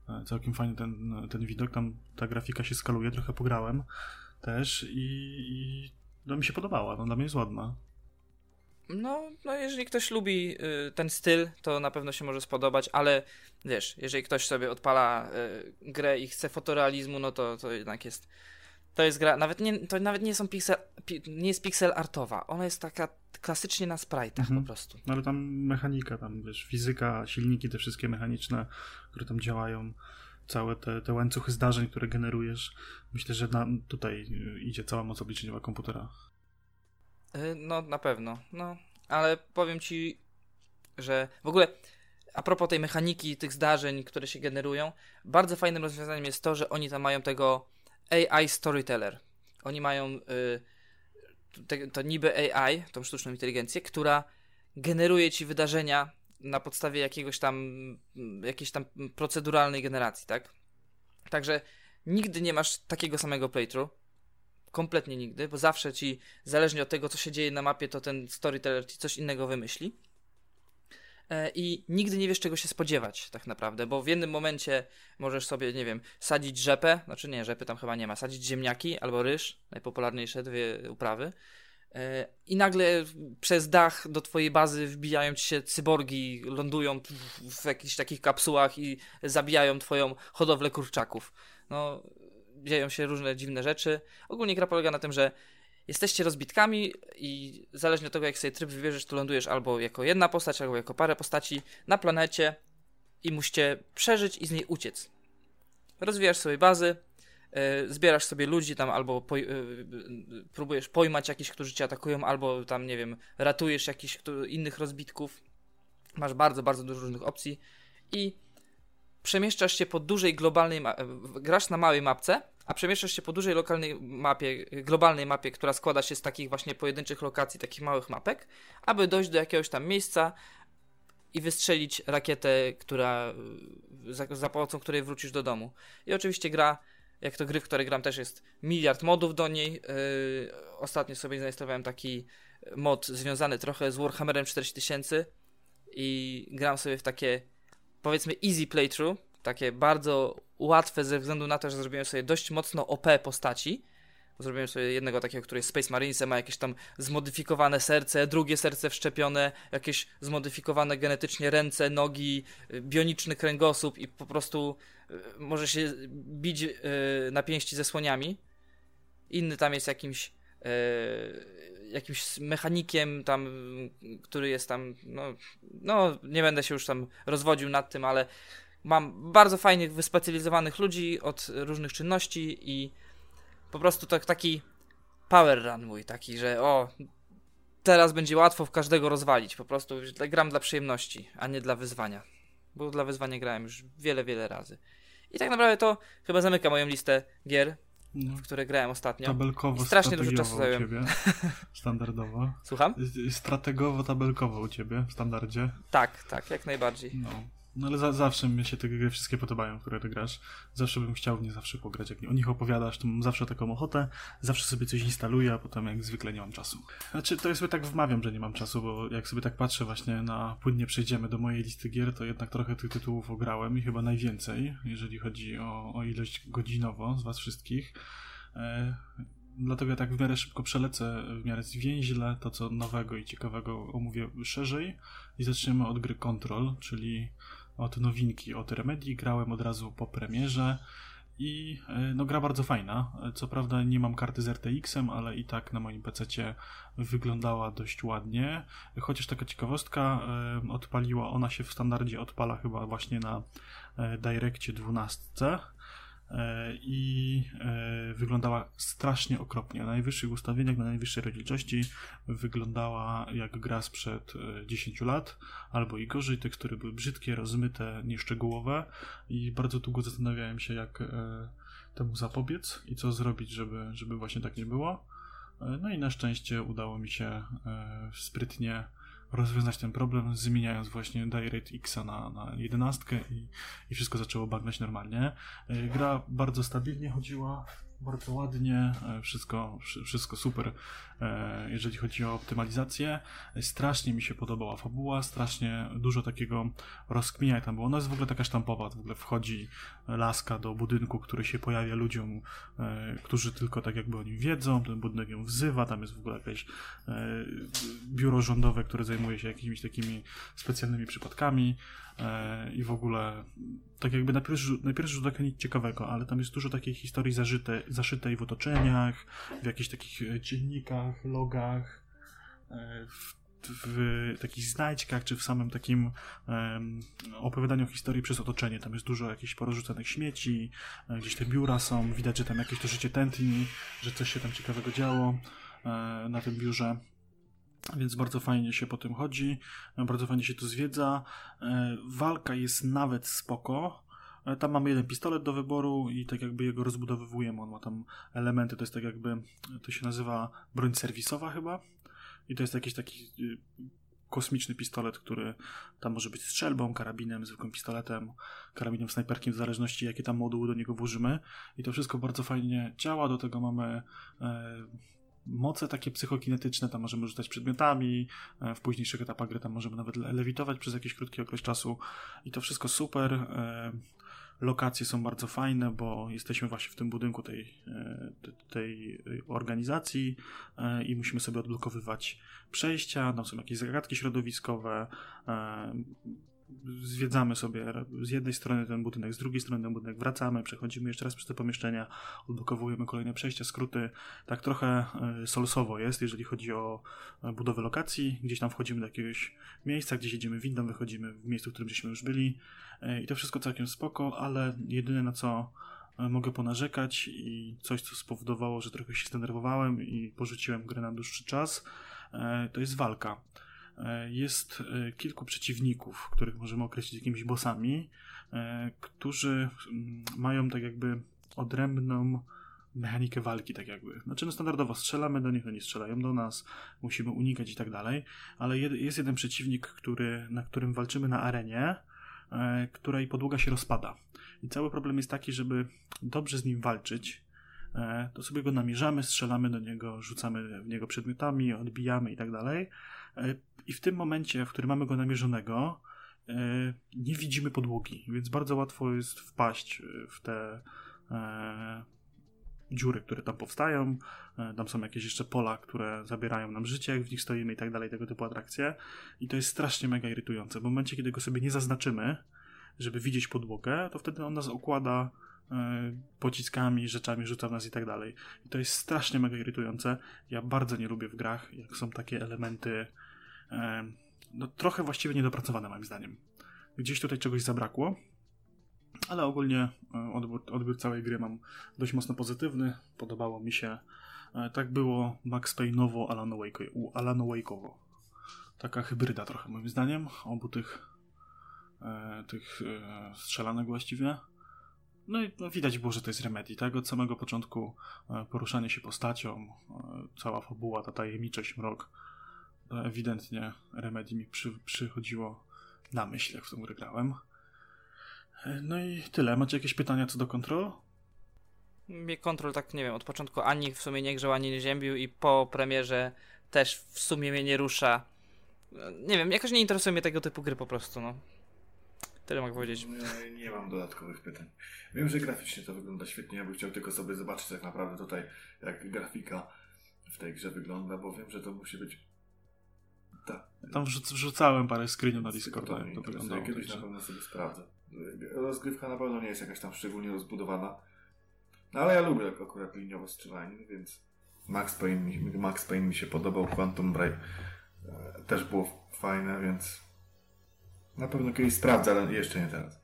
e, całkiem fajny ten, ten widok. Tam ta grafika się skaluje, trochę pograłem też i, i no, mi się podobała, no, dla mnie jest ładna. No, no jeżeli ktoś lubi y, ten styl, to na pewno się może spodobać, ale wiesz, jeżeli ktoś sobie odpala y, grę i chce fotorealizmu, no to, to jednak jest to jest gra, nawet nie, to nawet nie są pixel, pi, nie jest pixel artowa, ona jest taka klasycznie na sprite'ach mhm. po prostu. No ale tam mechanika, tam wiesz, fizyka, silniki te wszystkie mechaniczne, które tam działają, całe te, te łańcuchy zdarzeń, które generujesz. Myślę, że na, tutaj idzie cała moc obliczeniowa komputera. Y, no, na pewno. No, ale powiem ci, że w ogóle a propos tej mechaniki, tych zdarzeń, które się generują, bardzo fajnym rozwiązaniem jest to, że oni tam mają tego AI Storyteller. Oni mają y, te, to niby AI, tą sztuczną inteligencję, która generuje ci wydarzenia na podstawie jakiegoś tam, jakiejś tam proceduralnej generacji, tak? Także nigdy nie masz takiego samego playthrough. Kompletnie nigdy, bo zawsze ci, zależnie od tego, co się dzieje na mapie, to ten storyteller ci coś innego wymyśli. E, I nigdy nie wiesz, czego się spodziewać, tak naprawdę, bo w jednym momencie możesz sobie, nie wiem, sadzić rzepę, znaczy nie, rzepy tam chyba nie ma, sadzić ziemniaki albo ryż, najpopularniejsze dwie uprawy. E, I nagle przez dach do twojej bazy wbijają ci się cyborgi, lądują w jakichś takich kapsułach i zabijają twoją hodowlę kurczaków. No, dzieją się różne dziwne rzeczy. Ogólnie gra polega na tym, że jesteście rozbitkami i zależnie od tego, jak sobie tryb wybierzesz, to lądujesz albo jako jedna postać, albo jako parę postaci na planecie i musicie przeżyć i z niej uciec. Rozwijasz sobie bazy, zbierasz sobie ludzi tam albo e, próbujesz pojmać jakichś, którzy cię atakują, albo tam, nie wiem, ratujesz jakichś innych rozbitków. Masz bardzo, bardzo dużo różnych opcji i przemieszczasz się po dużej globalnej grasz na małej mapce, a przemieszczasz się po dużej lokalnej mapie, globalnej mapie, która składa się z takich właśnie pojedynczych lokacji, takich małych mapek, aby dojść do jakiegoś tam miejsca i wystrzelić rakietę, która za, za pomocą której wrócisz do domu. I oczywiście gra jak to gry, w które gram też jest miliard modów do niej. Yy, ostatnio sobie zainstalowałem taki mod związany trochę z Warhammerem 4000 i gram sobie w takie powiedzmy easy playthrough, takie bardzo łatwe ze względu na to, że zrobiłem sobie dość mocno OP postaci. Zrobiłem sobie jednego takiego, który jest Space Marines, ma jakieś tam zmodyfikowane serce, drugie serce wszczepione, jakieś zmodyfikowane genetycznie ręce, nogi, bioniczny kręgosłup i po prostu y, może się bić y, na pięści ze słoniami. Inny tam jest jakimś y, jakimś mechanikiem tam, który jest tam, no, no nie będę się już tam rozwodził nad tym, ale mam bardzo fajnych, wyspecjalizowanych ludzi od różnych czynności i po prostu tak, taki power run mój, taki, że o, teraz będzie łatwo w każdego rozwalić, po prostu gram dla przyjemności, a nie dla wyzwania, bo dla wyzwania grałem już wiele, wiele razy. I tak naprawdę to chyba zamyka moją listę gier, no. w które grałem ostatnio. Tabelkowo, I strasznie dużo czasu zająłem. U ciebie, standardowo. Słucham? Strategowo, tabelkowo u ciebie, w standardzie. Tak, tak, jak najbardziej. No. No ale za, zawsze mi się te gry wszystkie podobają, które ty grasz. Zawsze bym chciał w nie zawsze pograć. Jak o nich opowiadasz, to mam zawsze taką ochotę. Zawsze sobie coś instaluję, a potem jak zwykle nie mam czasu. Znaczy, to ja sobie tak wmawiam, że nie mam czasu, bo jak sobie tak patrzę właśnie na płynnie przejdziemy do mojej listy gier, to jednak trochę tych tytułów ograłem i chyba najwięcej, jeżeli chodzi o, o ilość godzinowo z was wszystkich. E, dlatego ja tak w miarę szybko przelecę, w miarę zwięźle to, co nowego i ciekawego omówię szerzej i zaczniemy od gry Control, czyli od nowinki, od Remedy. Grałem od razu po premierze i e, no gra bardzo fajna. Co prawda nie mam karty z RTX-em, ale i tak na moim PC wyglądała dość ładnie. Chociaż taka ciekawostka, e, odpaliła, ona się w standardzie odpala chyba właśnie na e, Directie 12 E, i e, wyglądała strasznie okropnie. Na najwyższych ustawieniach, na najwyższej rozdzielczości wyglądała jak gra sprzed 10 e, lat, albo i gorzej. Tekstury były brzydkie, rozmyte, nieszczegółowe i bardzo długo zastanawiałem się, jak temu zapobiec i co zrobić, żeby, żeby właśnie tak nie było. No i na szczęście udało mi się sprytnie rozwiązać ten problem, zmieniając właśnie DirectX na, na 11 i, i wszystko zaczęło bagnąć normalnie. E, gra bardzo stabilnie chodziła, bardzo ładnie, e, wszystko, wszystko super, e, jeżeli chodzi o optymalizację. Strasznie mi się podobała fabuła, strasznie dużo takiego rozkminiania tam było. Ona jest w ogóle taka sztampowa, w ogóle wchodzi laska do budynku, który się pojawia ludziom, e, którzy tylko tak jakby o nim wiedzą, ten budynek ją wzywa, tam jest w ogóle jakieś biuro rządowe, które zajmuje się jakimiś takimi specjalnymi przypadkami i w ogóle tak jakby na pierwszy, na pierwszy rzut oka nic ciekawego, ale tam jest dużo takiej historii zażyte, zaszytej w otoczeniach, w jakichś takich e, dziennikach, logach, e, w, w takich znajdźkach, czy w samym takim um, opowiadaniu historii przez otoczenie. Tam jest dużo jakichś porozrzucanych śmieci, e, gdzieś te biura są, widać, że tam jakieś to życie tętni, że coś się tam ciekawego działo na tym biurze. Więc bardzo fajnie się po tym chodzi, bardzo fajnie się to zwiedza. E, walka jest nawet spoko. E, tam mamy jeden pistolet do wyboru i tak jakby jego rozbudowywujemy. On ma tam elementy, to jest tak jakby, to się nazywa broń serwisowa chyba. I to jest jakiś taki y, kosmiczny pistolet, który tam może być strzelbą, karabinem, zwykłym pistoletem, karabinem snajperkiem, w zależności jakie tam moduły do niego włożymy. I to wszystko bardzo fajnie działa. Do tego mamy e, moce takie psychokinetyczne, tam możemy rzucać przedmiotami, e, w późniejszych etapach gry tam możemy nawet lewitować przez jakiś krótki okres czasu i to wszystko super. E, lokacje są bardzo fajne, bo jesteśmy właśnie w tym budynku tej, e, tej organizacji i musimy sobie odblokowywać przejścia, tam są jakieś zagadki środowiskowe, zwiedzamy sobie z jednej strony ten budynek, z drugiej strony ten budynek, wracamy, przechodzimy jeszcze raz przez te pomieszczenia, odblokowujemy kolejne przejścia, skróty. Tak trochę e, solsowo jest, jeżeli chodzi o e, budowę lokacji. Gdzieś tam wchodzimy do jakiegoś miejsca, gdzieś jedziemy windą, wychodzimy w miejscu, w którym żeśmy już byli. E, I to wszystko całkiem spoko, ale jedyne na co mogę ponarzekać i coś, co spowodowało, że trochę się zdenerwowałem i porzuciłem grę na dłuższy czas, to jest walka. Jest kilku przeciwników, których możemy określić jakimiś bossami, którzy mm, mają tak jakby odrębną mechanikę walki, tak jakby. Znaczy, no standardowo strzelamy do nich, oni strzelają do nas, musimy unikać i tak dalej, ale jest jeden przeciwnik, który, na którym walczymy na arenie, e, której podłoga się rozpada. I cały problem jest taki, żeby dobrze z nim walczyć, e, to sobie go namierzamy, strzelamy do niego, rzucamy w niego przedmiotami, odbijamy i tak dalej. E, I w tym momencie, w którym mamy go namierzonego, e, nie widzimy podłogi, więc bardzo łatwo jest wpaść w te e, dziury, które tam powstają. E, tam są jakieś jeszcze pola, które zabierają nam życie, jak w nich stoimy i tak dalej, tego typu atrakcje. I to jest strasznie mega irytujące. W momencie, kiedy go sobie nie zaznaczymy, żeby widzieć podłogę, to wtedy on nas okłada e, pociskami, rzeczami, rzuca w nas i tak dalej. I to jest strasznie mega irytujące. Ja bardzo nie lubię w grach, jak są takie elementy e, no trochę właściwie niedopracowane moim zdaniem. Gdzieś tutaj czegoś zabrakło ale ogólnie e, odbiór, odbiór całej gry mam dość mocno pozytywny. Podobało mi się. E, tak było Max Payne'owo, Alano Wake'owo. Taka hybryda trochę moim zdaniem obu tych, e, tych e, strzelanek właściwie. No i no, widać było, że to jest Remedy, tak? Od samego początku e, poruszanie się postacią, e, cała fabuła, ta tajemniczość, mrok. Ewidentnie Remedy mi przy, przychodziło na myśl, jak w tą grę grałem. No i tyle. Macie jakieś pytania co do kontrol? Mnie kontrol tak, nie wiem, od początku ani w sumie nie grzał, ani nie ziębił i po premierze też w sumie mnie nie rusza. Nie wiem, jakoś nie interesuje mnie tego typu gry po prostu, no. Tyle mogę powiedzieć. Nie, nie mam dodatkowych pytań. Wiem, że graficznie to wygląda świetnie. Ja bym chciał tylko sobie zobaczyć tak naprawdę tutaj, jak grafika w tej grze wygląda, bo wiem, że to musi być. Tak. Tam wrzucałem parę screenów na Discorda. To, to wyglądało. Kiedyś na pewno sobie sprawdzę rozgrywka na pewno nie jest jakaś tam szczególnie rozbudowana. No ale ja lubię akurat liniowe strzelanie, więc Max Payne Max Payne mi się podobał, Quantum Break e, też było fajne, więc na pewno kiedyś sprawdzę, ale jeszcze nie teraz.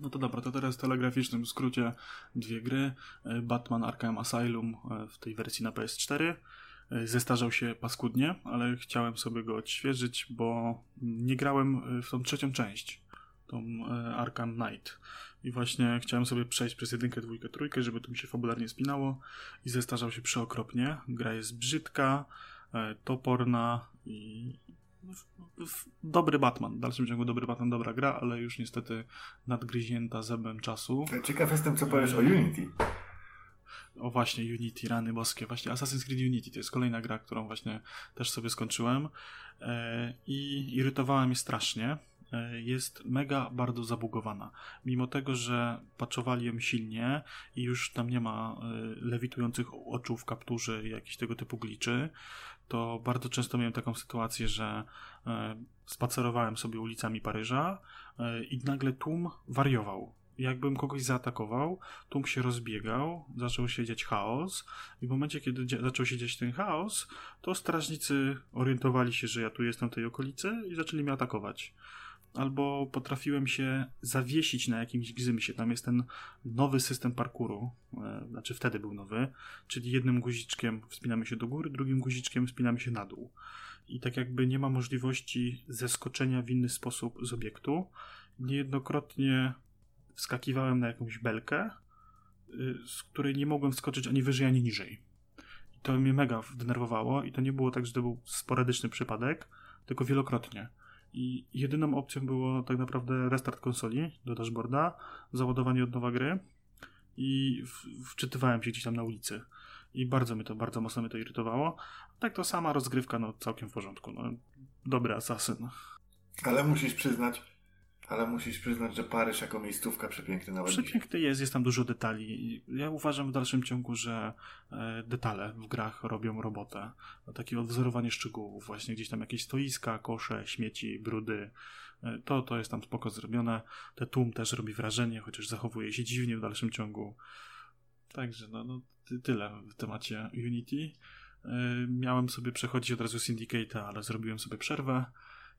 No to dobra, to teraz w telegraficznym skrócie dwie gry. E, Batman Arkham Asylum e, w tej wersji na PS4 zestarzał się paskudnie, ale chciałem sobie go odświeżyć, bo nie grałem w tą trzecią część tą e, Arkham Knight. I właśnie chciałem sobie przejść przez jedynkę, dwójkę, trójkę, żeby to mi się fabularnie spinało i zestarzał się przeokropnie. Gra jest brzydka, e, toporna i dobry Batman. W dalszym ciągu dobry Batman, dobra gra, ale już niestety nadgryzięta zębem czasu. Ciekaw jestem, co powiesz o Unity. O właśnie, Unity, rany boskie. Właśnie Assassin's Creed Unity to jest kolejna gra, którą właśnie też sobie skończyłem e, i irytowała mnie strasznie E, jest mega bardzo zabugowana. Mimo tego, że paczowali ją silnie i już tam nie ma e, lewitujących oczu w kapturze i jakichś tego typu gliczy, to bardzo często miałem taką sytuację, że spacerowałem sobie ulicami Paryża i nagle tłum wariował jakbym kogoś zaatakował, tłum się rozbiegał, zaczął się dziać chaos i w momencie, kiedy zaczął się dziać ten chaos, to strażnicy orientowali się, że ja tu jestem w tej okolicy i zaczęli mnie atakować albo potrafiłem się zawiesić na jakimś gzymsie. Tam jest ten nowy system parkouru, e, znaczy wtedy był nowy, czyli jednym guziczkiem wspinamy się do góry, drugim guziczkiem wspinamy się na dół. I tak jakby nie ma możliwości zeskoczenia w inny sposób z obiektu. Niejednokrotnie wskakiwałem na jakąś belkę, y, z której nie mogłem wskoczyć ani wyżej, ani niżej. I to mnie mega denerwowało i to nie było tak, że to był sporadyczny przypadek, tylko wielokrotnie. I jedyną opcją było tak naprawdę restart konsoli do dashboarda, załadowanie od nowa gry i wczytywałem się gdzieś tam na ulicy. I bardzo mnie to, bardzo mocno mnie to irytowało. Tak to sama rozgrywka, no całkiem w porządku. No, dobry asasyn. Ale musisz przyznać, ale musisz przyznać, że Paryż jako miejscówka przepiękny nawet. Przepiękny jest, jest tam dużo detali. Ja uważam w dalszym ciągu, że e, detale w grach robią robotę. Takie odwzorowanie szczegółów, właśnie gdzieś tam jakieś stoiska, kosze, śmieci, brudy. E, to, to jest tam spoko zrobione. Te tłum też robi wrażenie, chociaż zachowuje się dziwnie w dalszym ciągu. Także no, no tyle w temacie Unity. E, miałem sobie przechodzić od razu Syndicate'a, ale zrobiłem sobie przerwę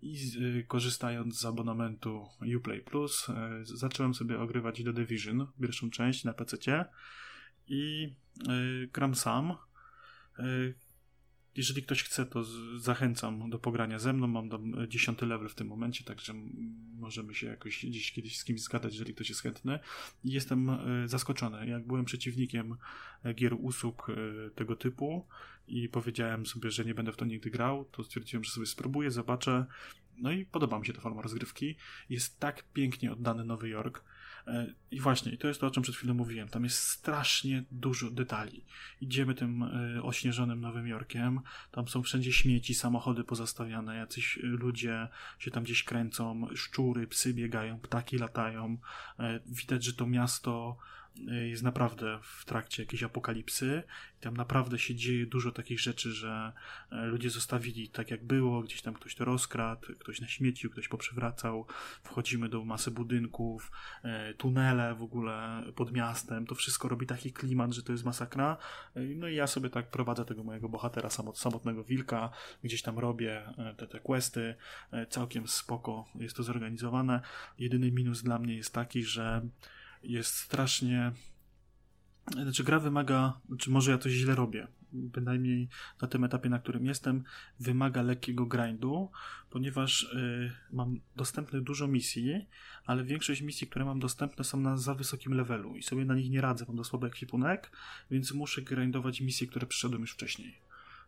i y, korzystając z abonamentu Uplay Plus y, zacząłem sobie ogrywać The Division, pierwszą część na PC i y, gram sam. Jeżeli ktoś chce, to zachęcam do pogrania ze mną. Mam tam dziesiąty level w tym momencie, także możemy się jakoś gdzieś kiedyś z kimś zgadać, jeżeli ktoś jest chętny. Jestem zaskoczony. Jak byłem przeciwnikiem gier usług tego typu i powiedziałem sobie, że nie będę w to nigdy grał, to stwierdziłem, że sobie spróbuję, zobaczę. No i podoba mi się ta forma rozgrywki. Jest tak pięknie oddany Nowy Jork. E, I właśnie, i to jest to, o czym przed chwilą mówiłem. Tam jest strasznie dużo detali. Idziemy tym e, ośnieżonym Nowym Jorkiem, tam są wszędzie śmieci, samochody pozastawiane, jacyś ludzie się tam gdzieś kręcą, szczury, psy biegają, ptaki latają. E, widać, że to miasto jest naprawdę w trakcie jakiejś apokalipsy. Tam naprawdę się dzieje dużo takich rzeczy, że e, ludzie zostawili tak jak było, gdzieś tam ktoś to rozkradł, ktoś na śmieciu, ktoś poprzewracał. Wchodzimy do masy budynków, e, tunele w ogóle pod miastem. To wszystko robi taki klimat, że to jest masakra. E, no i ja sobie tak prowadzę tego mojego bohatera, samotnego wilka, gdzieś tam robię te, te questy. Całkiem spoko jest to zorganizowane. Jedyny minus dla mnie jest taki, że jest strasznie. Znaczy, gra wymaga, czy może ja coś źle robię, bynajmniej na tym etapie, na którym jestem, wymaga lekkiego grindu, ponieważ y, mam dostępne dużo misji, ale większość misji, które mam dostępne są na za wysokim levelu i sobie na nich nie radzę, mam do słaby ekwipunek, więc muszę grindować misje, które przyszedłem już wcześniej.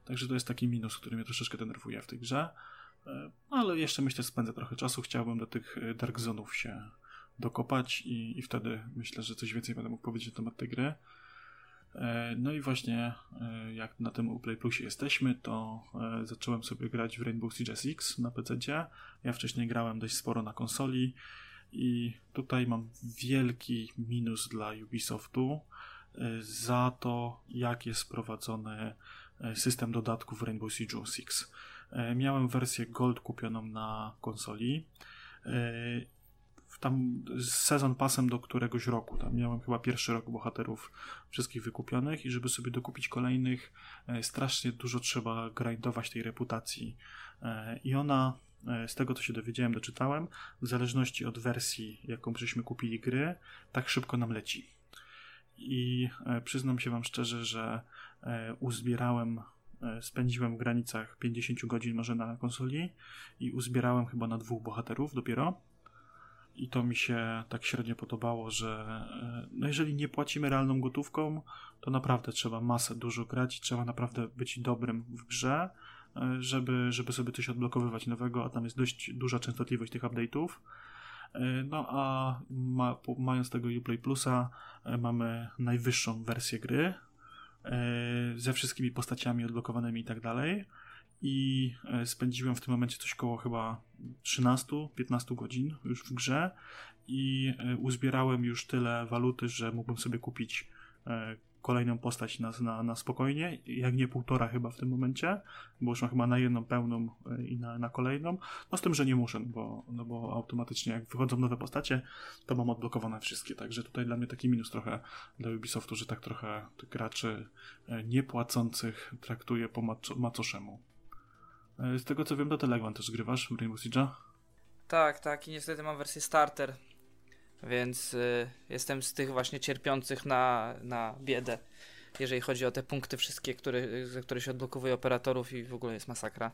Także to jest taki minus, który mnie troszeczkę denerwuje w tej grze. Y, ale jeszcze myślę, spędzę trochę czasu. Chciałbym do tych y, Dark Zonów się dokopać i, i wtedy myślę, że coś więcej będę mógł powiedzieć na temat tej gry. E, no i właśnie e, jak na tym Uplay Plusie jesteśmy, to e, zacząłem sobie grać w Rainbow Siege SX na PC. Ja wcześniej grałem dość sporo na konsoli i tutaj mam wielki minus dla Ubisoftu za to, jak jest prowadzony system dodatków w Rainbow Siege Six. Miałem wersję Gold kupioną na konsoli tam sezon pasem do któregoś roku. Tam miałem chyba pierwszy rok bohaterów wszystkich wykupionych i żeby sobie dokupić kolejnych, e, strasznie dużo trzeba grindować tej reputacji. E, I ona, e, z tego co się dowiedziałem, doczytałem, w zależności od wersji, jaką żeśmy kupili gry, tak szybko nam leci. I przyznam się Wam szczerze, że uzbierałem spędziłem w granicach 50 godzin może na konsoli i uzbierałem chyba na dwóch bohaterów dopiero i to mi się tak średnio podobało, że e, no jeżeli nie płacimy realną gotówką, to naprawdę trzeba masę dużo grać trzeba naprawdę być dobrym w grze, e, żeby, żeby sobie coś odblokowywać nowego, a tam jest dość duża częstotliwość tych update'ów. E, no a ma, mając tego Uplay Plusa mamy najwyższą wersję gry ze wszystkimi postaciami odblokowanymi i tak dalej i e, spędziłem w tym momencie coś koło chyba 13-15 godzin już w grze i e, uzbierałem już tyle waluty, że mógłbym sobie kupić e, kolejną postać na, na, na spokojnie, jak nie półtora chyba w tym momencie, bo już mam chyba na jedną pełną i na, na kolejną. No z tym, że nie muszę, bo, no bo automatycznie jak wychodzą nowe postacie, to mam odblokowane wszystkie. Także tutaj dla mnie taki minus trochę dla Ubisoftu, że tak trochę graczy niepłacących traktuje po macoszemu. E, z tego co wiem, to Telegram też grywasz w Rainbow Siege'a? Tak, tak i niestety mam wersję starter, więc y, jestem z tych właśnie cierpiących na, na biedę, jeżeli chodzi o te punkty wszystkie, które, za które się odblokowuje operatorów i w ogóle jest masakra.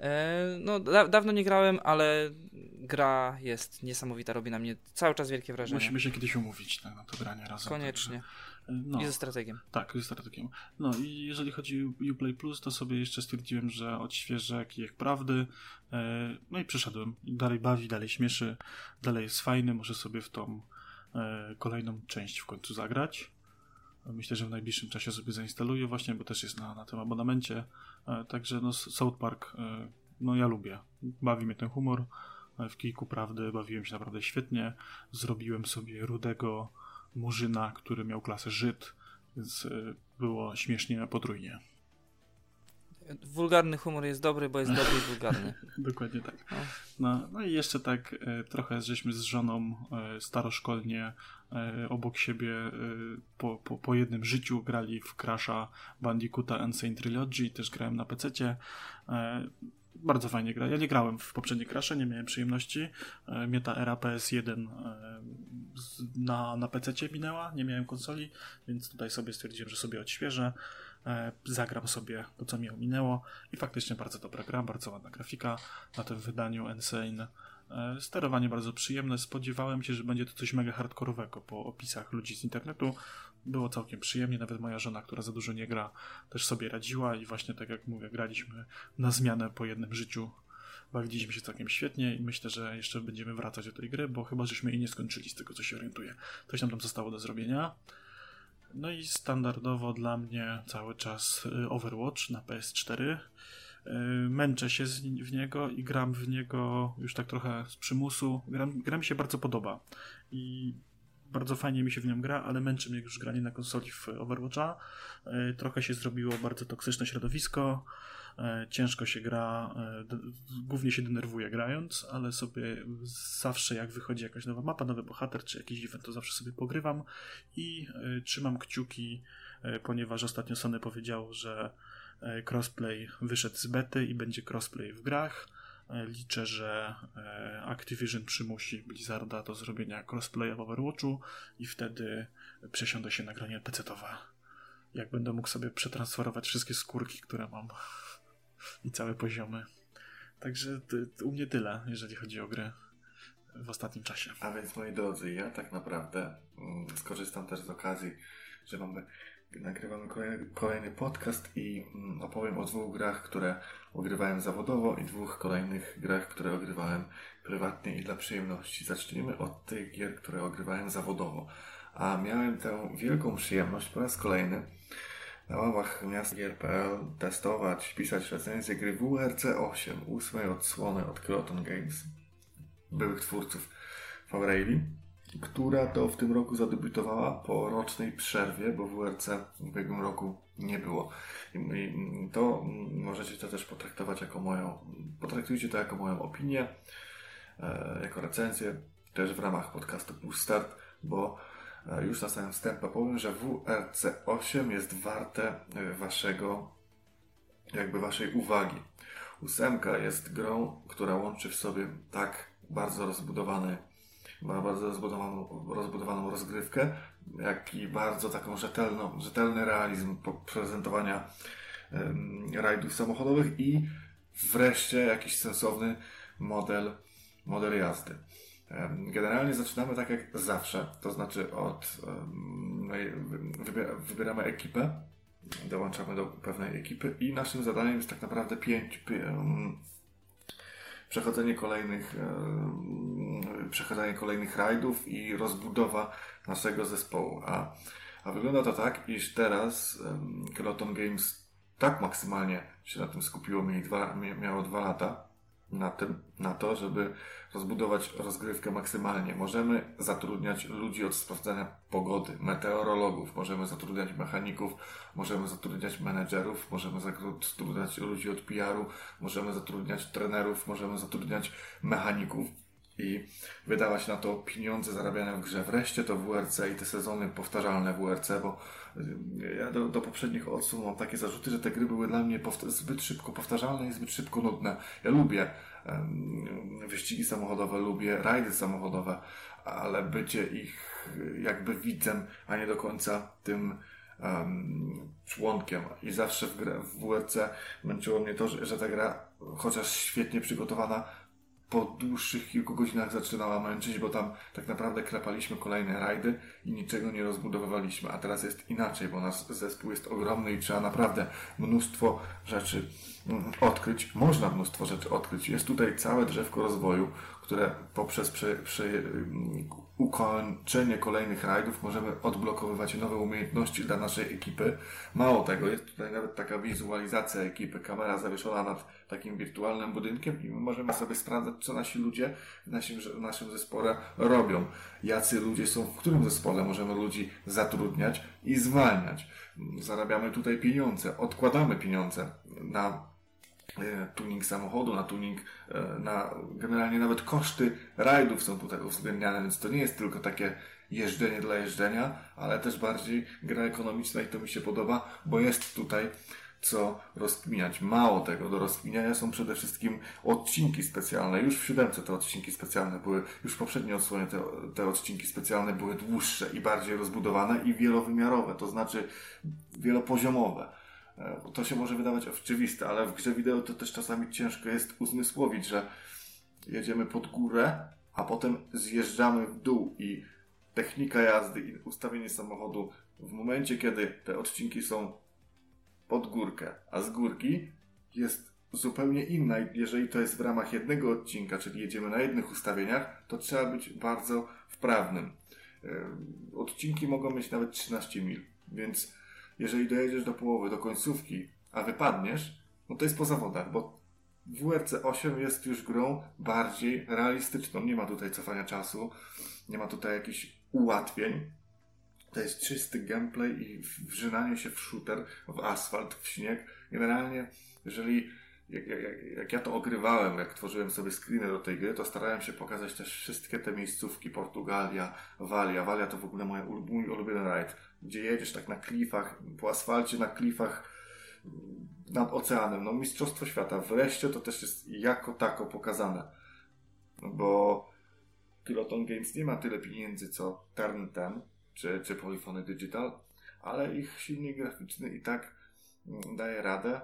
E, no, da dawno nie grałem, ale gra jest niesamowita, robi na mnie cały czas wielkie wrażenie. Musimy się kiedyś umówić na, na to granie razem. Koniecznie. Także no. I ze strategiem. Tak, ze strategiem. No i jeżeli chodzi o Uplay Plus, to sobie jeszcze stwierdziłem, że odświeżę kijek prawdy. E, no i przeszedłem. Dalej bawi, dalej śmieszy, dalej jest fajny. Może sobie w tą e, kolejną część w końcu zagrać. Myślę, że w najbliższym czasie sobie zainstaluję właśnie, bo też jest na, na tym abonamencie. E, także no, South Park, no ja lubię. Bawi mnie ten humor. W kijku prawdy bawiłem się naprawdę świetnie. Zrobiłem sobie rudego murzyna, który miał klasę Żyd, więc e, było śmiesznie potrójnie. Wulgarny humor jest dobry, bo jest dobry i wulgarny. Dokładnie tak. No. no. No, i jeszcze tak e, trochę żeśmy z żoną e, staroszkolnie e, obok siebie po, po, po, jednym życiu grali w Crasha Bandicoota and Saint Trilogy, też grałem na PC. E, bardzo fajnie gra. Ja nie grałem w poprzednie Crasze, nie miałem przyjemności. Mnie ta era PS1 e, na, na PC minęła, nie miałem konsoli, więc tutaj sobie stwierdziłem, że sobie odświeżę. E, zagram sobie to, co mi ominęło i faktycznie bardzo dobra gra, bardzo ładna grafika na tym wydaniu Insane. Sterowanie bardzo przyjemne. Spodziewałem się, że będzie to coś mega hardkorowego po opisach ludzi z internetu było całkiem przyjemnie. Nawet moja żona, która za dużo nie gra, też sobie radziła i właśnie tak jak mówię, graliśmy na zmianę po jednym życiu. Bawiliśmy się całkiem świetnie i myślę, że jeszcze będziemy wracać do tej gry, bo chyba żeśmy jej nie skończyli z tego, co się orientuję. Coś nam tam zostało do zrobienia. No i standardowo dla mnie cały czas y, Overwatch na PS4. Y, męczę się w niego i gram w niego już tak trochę z przymusu. Gra, gra mi się bardzo podoba. I bardzo fajnie mi się w nią gra, ale męczy mnie już granie na konsoli w Overwatcha. E, trochę się zrobiło bardzo toksyczne środowisko. E, ciężko się gra, e, głównie się denerwuję grając, ale sobie zawsze jak wychodzi jakaś nowa mapa, nowy bohater czy jakiś event, to zawsze sobie pogrywam i trzymam kciuki, ponieważ ostatnio Sony powiedział, że crossplay wyszedł z bety i będzie crossplay w grach E, liczę, że e, Activision przymusi Blizzarda do zrobienia crossplaya w Overwatchu i wtedy przesiądę się na granie PC-towe. Jak będę mógł sobie przetransferować wszystkie skórki, które mam i całe poziomy. Także u mnie tyle, jeżeli chodzi o gry w ostatnim czasie. A więc moi drodzy, ja tak naprawdę mm, skorzystam też z okazji, że mamy nagrywamy kolejny, kolejny podcast i mm, opowiem o dwóch grach, które ogrywałem zawodowo i dwóch kolejnych grach, które ogrywałem prywatnie i dla przyjemności. Zacznijmy od tych gier, które ogrywałem zawodowo. A miałem tę wielką przyjemność po raz kolejny na ławach miasta gier.pl testować, pisać recenzję gry WRC 8, ósmej odsłony od Croton Games, byłych twórców Fabrali która to w tym roku zadebiutowała po rocznej przerwie, bo WRC w ubiegłym roku nie było. I to możecie to też potraktować jako moją, potraktujcie to jako moją opinię, e, jako recenzję, też w ramach podcastu Push Start, bo już na samym wstępie powiem, że WRC 8 jest warte e, waszego, jakby waszej uwagi. Ósemka jest grą, która łączy w sobie tak bardzo rozbudowany ma bardzo rozbudowaną, rozbudowaną rozgrywkę, jak i bardzo taką rzetelną, rzetelny realizm prezentowania rajdów samochodowych i wreszcie jakiś sensowny model, model jazdy. Generalnie zaczynamy tak jak zawsze, to znaczy od wybieramy ekipę, dołączamy do pewnej ekipy i naszym zadaniem jest tak naprawdę pięć, przechodzenie kolejnych, przechodzenie kolejnych rajdów i rozbudowa naszego zespołu. A, a wygląda to tak, iż teraz Keloton Games tak maksymalnie się na tym skupiło, miało dwa lata, na tym, na to, żeby rozbudować rozgrywkę maksymalnie. Możemy zatrudniać ludzi od sprawdzania pogody, meteorologów, możemy zatrudniać mechaników, możemy zatrudniać menedżerów, możemy zatrudniać ludzi od PR-u, możemy zatrudniać trenerów, możemy zatrudniać mechaników i wydawać na to pieniądze zarabiane w grze. Wreszcie to WRC i te sezony powtarzalne WRC, bo y, ja do, do poprzednich odsłon mam takie zarzuty, że te gry były dla mnie zbyt szybko powtarzalne i zbyt szybko nudne. Ja lubię um, wyścigi samochodowe, lubię rajdy samochodowe, ale bycie ich jakby widzem, a nie do końca tym um, członkiem. I zawsze w, grę, w WRC męczyło mnie to, że, że ta gra, chociaż świetnie przygotowana, po dłuższych kilku godzinach zaczynała męczyć, bo tam tak naprawdę klepaliśmy kolejne rajdy i niczego nie rozbudowywaliśmy. A teraz jest inaczej, bo nasz zespół jest ogromny i trzeba naprawdę mnóstwo rzeczy mm, odkryć. Można mnóstwo rzeczy odkryć. Jest tutaj całe drzewko rozwoju, które poprzez przy, przy mm, ukończenie kolejnych rajdów możemy odblokowywać nowe umiejętności dla naszej ekipy. Mało tego, jest tutaj nawet taka wizualizacja ekipy, kamera zawieszona nad takim wirtualnym budynkiem i my możemy sobie sprawdzać, co nasi ludzie w naszym, w naszym zespole robią. Jacy ludzie są, w którym zespole możemy ludzi zatrudniać i zwalniać. Zarabiamy tutaj pieniądze, odkładamy pieniądze na tuning samochodu, na tuning, e, na generalnie nawet koszty rajdów są tutaj uwzględniane, więc to nie jest tylko takie jeżdżenie dla jeżdżenia, ale też bardziej gra ekonomiczna i to mi się podoba, bo jest tutaj co rozkminiać. Mało tego, do rozkminiania są przede wszystkim odcinki specjalne. Już w siódemce te odcinki specjalne były, już w poprzedniej odsłonie te, te odcinki specjalne były dłuższe i bardziej rozbudowane i wielowymiarowe, to znaczy wielopoziomowe. E, to się może wydawać oczywiste, ale w grze wideo to też czasami ciężko jest uzmysłowić, że jedziemy pod górę, a potem zjeżdżamy w dół i technika jazdy i ustawienie samochodu w momencie, kiedy te odcinki są pod górkę, a z górki jest zupełnie inna. Jeżeli to jest w ramach jednego odcinka, czyli jedziemy na jednych ustawieniach, to trzeba być bardzo wprawnym. Odcinki mogą mieć nawet 13 mil, więc jeżeli dojedziesz do połowy, do końcówki, a wypadniesz, no to jest po zawodach, bo WRC 8 jest już grą bardziej realistyczną. Nie ma tutaj cofania czasu, nie ma tutaj jakichś ułatwień. To jest czysty gameplay i wrzynanie się w shooter, w asfalt, w śnieg. Generalnie, jeżeli jak, jak, jak, ja to ogrywałem, jak tworzyłem sobie screeny do tej gry, to starałem się pokazać też wszystkie te miejscówki, Portugalia, Walia. Walia to w ogóle mój ulubiony rajd, gdzie jedziesz tak na klifach, po asfalcie, na klifach, nad oceanem. No Mistrzostwo Świata. Wreszcie to też jest jako tako pokazane. No bo Kiloton Games nie ma tyle pieniędzy co Turn 10 czy, czy Polyphony Digital, ale ich silnik graficzny i tak mm, daje radę.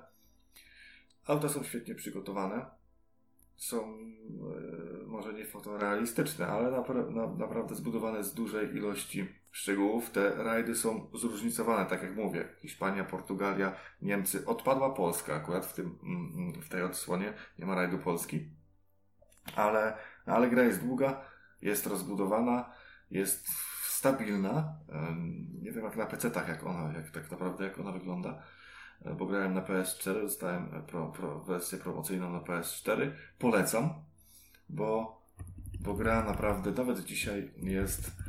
Auta są świetnie przygotowane. Są e, może nie fotorealistyczne, ale napra na, naprawdę zbudowane z dużej ilości szczegółów. Te rajdy są zróżnicowane, tak jak mówię. Hiszpania, Portugalia, Niemcy. Odpadła Polska akurat w, tym, mm, mm, w tej odsłonie. Nie ma rajdu Polski. Ale, ale gra jest długa, jest rozbudowana, jest stabilna. Nie wiem jak na PC-tach, jak ona, jak tak naprawdę jak ona wygląda. E, bo grałem na PS4, dostałem pro, pro, wersję promocyjną na PS4. Polecam, bo, bo gra naprawdę nawet dzisiaj jest E,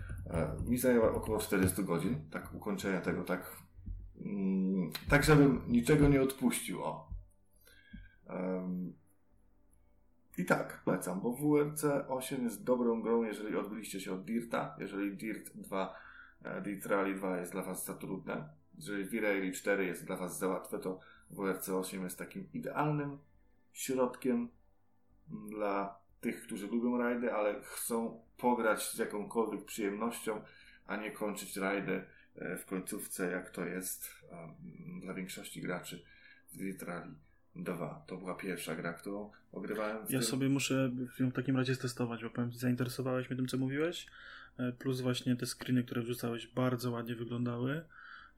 mi zajęła około 40 godzin, tak ukończenia tego, tak, mm, tak żebym niczego nie odpuścił, o. I tak, polecam, bo WRC 8 jest dobrą grą, jeżeli odbyliście się od Dirta, jeżeli Dirt 2, e, Dirt Rally 2 jest dla Was za trudne, jeżeli V-Rally 4 jest dla Was za łatwe, to WRC 8 jest takim idealnym środkiem dla tych, którzy lubią rajdy, ale chcą pograć z jakąkolwiek przyjemnością, a nie kończyć rajdy e, w końcówce, jak to jest dla większości graczy w Rally 2. To była pierwsza gra, którą ogrywałem. ja tym. sobie muszę ją w takim razie testować, bo powiem, zainteresowałeś mnie tym, co mówiłeś. E, plus właśnie te screeny, które wrzucałeś, bardzo ładnie wyglądały.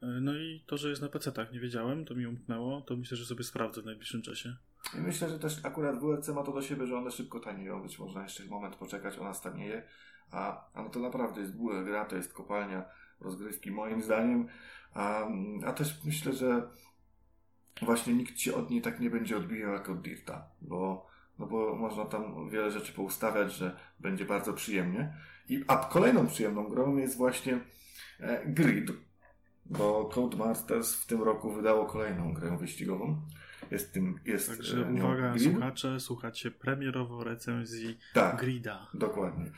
E, no i to, że jest na PC-tach, nie wiedziałem, to mi umknęło, to myślę, że sobie sprawdzę w najbliższym czasie. I myślę, że też akurat WRC ma to do siebie, że one szybko tanieją, być można jeszcze moment poczekać, ona stanieje, a, a no to naprawdę jest gra, to jest kopalnia rozgrywki moim zdaniem, a, a też myślę, że właśnie nikt się od niej tak nie będzie odbijał jak od Dirta, bo, no bo można tam wiele rzeczy poustawiać, że będzie bardzo przyjemnie. I, a kolejną przyjemną grą jest właśnie e, Grid, bo Codemasters w tym roku wydało kolejną grę wyścigową. Jest tym, jest Także e, uwaga, grid. słuchacze, słuchacie premierowo recenzji tak, Grida. Dokładnie.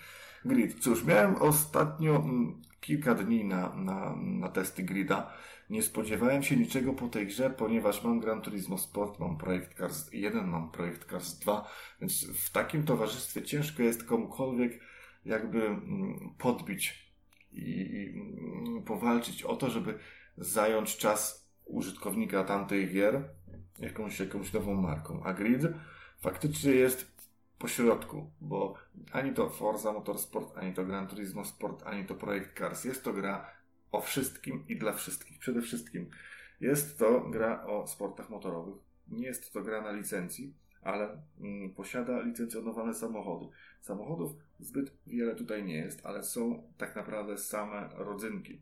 Grid. Cóż, miałem ostatnio mm, kilka dni na, na, na testy Grida. Nie spodziewałem się niczego po tej grze, ponieważ mam Gran Turismo Sport, mam projekt Cars 1, mam projekt Cars 2, więc w takim towarzystwie ciężko jest komukolwiek jakby mm, podbić i mm, powalczyć o to, żeby zająć czas użytkownika tamtych gier jakąś, jakąś nową marką. A Grid faktycznie jest po środku, bo ani to Forza Motorsport, ani to Gran Turismo Sport, ani to Projekt Cars. Jest to gra o wszystkim i dla wszystkich. Przede wszystkim jest to gra o sportach motorowych. Nie jest to gra na licencji, ale mm, posiada licencjonowane samochody. Samochodów zbyt wiele tutaj nie jest, ale są tak naprawdę same rodzynki.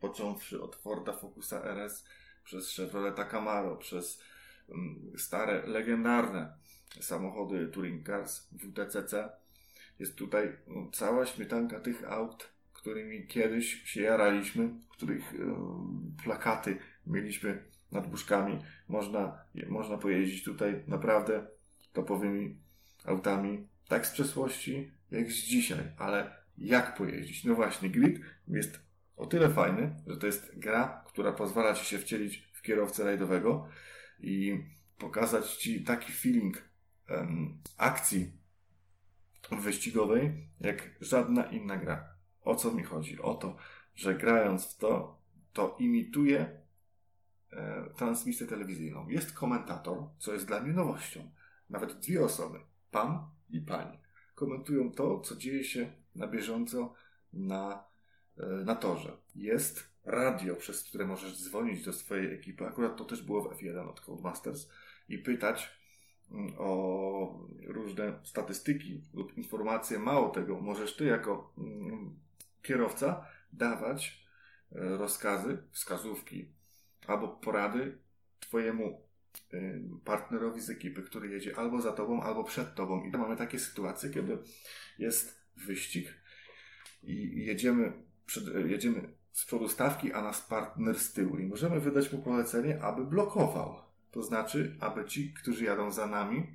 Począwszy od Forda Focusa RS, przez Chevroleta Camaro, przez mm, stare, legendarne samochody Touring Cars WTCC. Jest tutaj no, cała śmietanka tych aut, którymi kiedyś się jaraliśmy, których plakaty mieliśmy nad buszkami. Można, można pojeździć tutaj naprawdę topowymi autami, tak z przeszłości, jak z dzisiaj, ale jak pojeździć? No właśnie, Grid jest o tyle fajny, że to jest gra, która pozwala ci się wcielić w kierowcę rajdowego i pokazać Ci taki feeling akcji wyścigowej, jak żadna inna gra. O co mi chodzi? O to, że grając w to, to imituje e, transmisję telewizyjną. Jest komentator, co jest dla mnie nowością. Nawet dwie osoby, pan i pani, komentują to, co dzieje się na bieżąco na, e, na torze. Jest radio, przez które możesz dzwonić do swojej ekipy. Akurat to też było w F1 od Codemasters i pytać mm, o różne statystyki lub informacje. Mało tego, możesz ty jako mm, kierowca dawać e, rozkazy, wskazówki albo porady twojemu e, partnerowi z ekipy, który jedzie albo za tobą, albo przed tobą. I mamy takie sytuacje, kiedy jest wyścig i jedziemy, przed, jedziemy z przodu stawki, a nas partner z tyłu. I możemy wydać mu polecenie, aby blokował. To znaczy, aby ci, którzy jadą za nami,